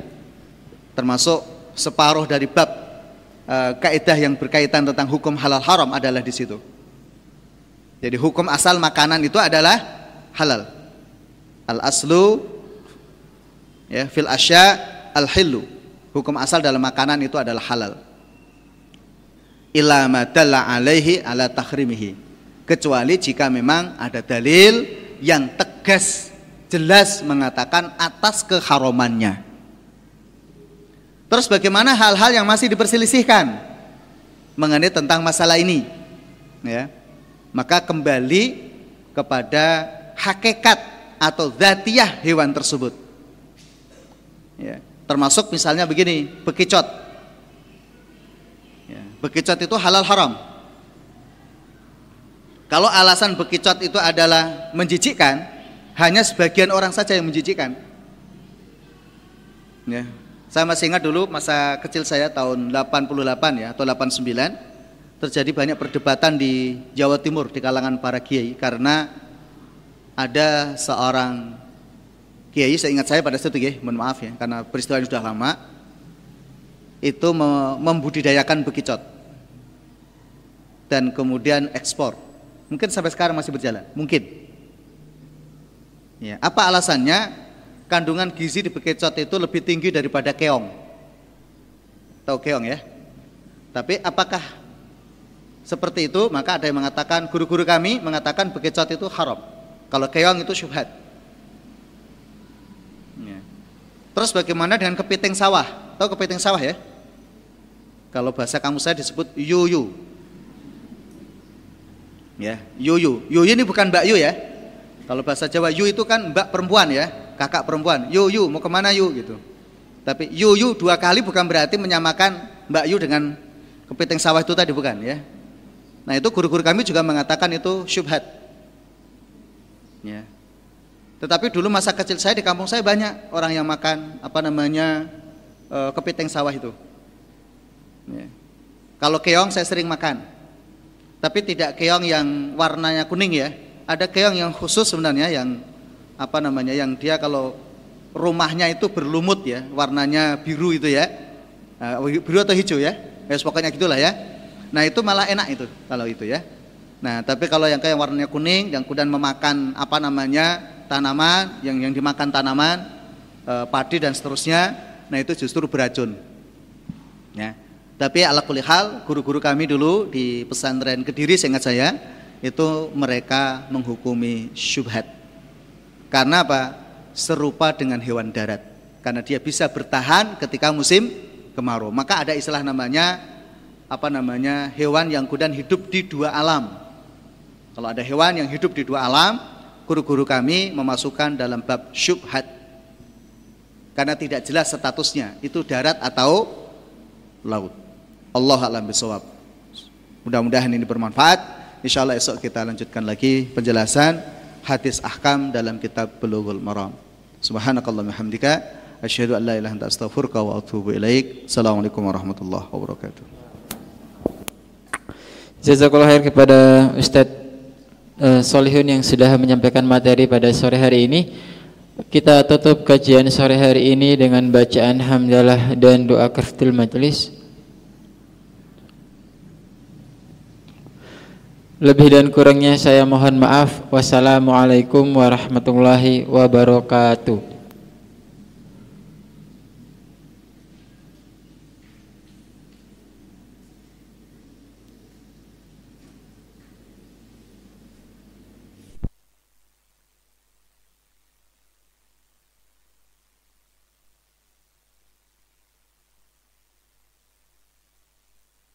[SPEAKER 1] Termasuk separuh dari bab uh, kaidah yang berkaitan tentang hukum halal haram adalah di situ. Jadi hukum asal makanan itu adalah halal. Al aslu ya fil asya al hilu. Hukum asal dalam makanan itu adalah halal. Ila madalla alaihi ala tahrimihi. Kecuali jika memang ada dalil yang tegas jelas mengatakan atas keharumannya. Terus bagaimana hal-hal yang masih diperselisihkan mengenai tentang masalah ini? Ya. Maka kembali kepada hakikat atau zatiah hewan tersebut. Ya. Termasuk misalnya begini, bekicot. Ya. Bekicot itu halal haram. Kalau alasan bekicot itu adalah menjijikkan, hanya sebagian orang saja yang menjijikkan. Ya, saya masih ingat dulu masa kecil saya tahun 88 ya atau 89 terjadi banyak perdebatan di Jawa Timur di kalangan para kiai karena ada seorang kiai saya ingat saya pada saat itu ya, mohon maaf ya karena peristiwa ini sudah lama itu membudidayakan bekicot dan kemudian ekspor. Mungkin sampai sekarang masih berjalan, mungkin. Ya, apa alasannya? kandungan gizi di bekicot itu lebih tinggi daripada keong. Tahu keong ya? Tapi apakah seperti itu? Maka ada yang mengatakan, guru-guru kami mengatakan bekicot itu haram. Kalau keong itu syubhat. Ya. Terus bagaimana dengan kepiting sawah? Tahu kepiting sawah ya? Kalau bahasa kamu saya disebut yuyu. Ya, yuyu. Yuyu ini bukan Mbak Yu ya. Kalau bahasa Jawa yu itu kan mbak perempuan ya kakak perempuan, yu yu mau ke mana yu gitu. Tapi yu yu dua kali bukan berarti menyamakan Mbak Yu dengan kepiting sawah itu tadi bukan ya. Nah itu guru-guru kami juga mengatakan itu syubhat. Ya. Tetapi dulu masa kecil saya di kampung saya banyak orang yang makan apa namanya e, kepiting sawah itu. Ya. Kalau keong saya sering makan, tapi tidak keong yang warnanya kuning ya. Ada keong yang khusus sebenarnya yang apa namanya yang dia kalau rumahnya itu berlumut ya warnanya biru itu ya uh, biru atau hijau ya ya pokoknya gitulah ya nah itu malah enak itu kalau itu ya nah tapi kalau yang kayak warnanya kuning yang kemudian memakan apa namanya tanaman yang yang dimakan tanaman uh, padi dan seterusnya nah itu justru beracun ya tapi ala kulihal guru-guru kami dulu di pesantren kediri seingat saya itu mereka menghukumi syubhat karena apa? Serupa dengan hewan darat. Karena dia bisa bertahan ketika musim kemarau. Maka ada istilah namanya apa namanya? hewan yang kemudian hidup di dua alam. Kalau ada hewan yang hidup di dua alam, guru-guru kami memasukkan dalam bab syubhat. Karena tidak jelas statusnya, itu darat atau laut. Allah alam bisawab. Mudah-mudahan ini bermanfaat. Insya Allah esok kita lanjutkan lagi penjelasan hadis ahkam dalam kitab Bulughul Maram. Subhanakallahumma hamdika asyhadu an la ilaha anta astaghfiruka wa atubu ilaik. Assalamualaikum warahmatullahi wabarakatuh.
[SPEAKER 2] Jazakallah khair kepada Ustadz uh, Solihun yang sudah menyampaikan materi pada sore hari ini. Kita tutup kajian sore hari ini dengan bacaan hamdalah dan doa kaftul majlis. Lebih dan kurangnya saya mohon maaf. Wassalamualaikum warahmatullahi wabarakatuh.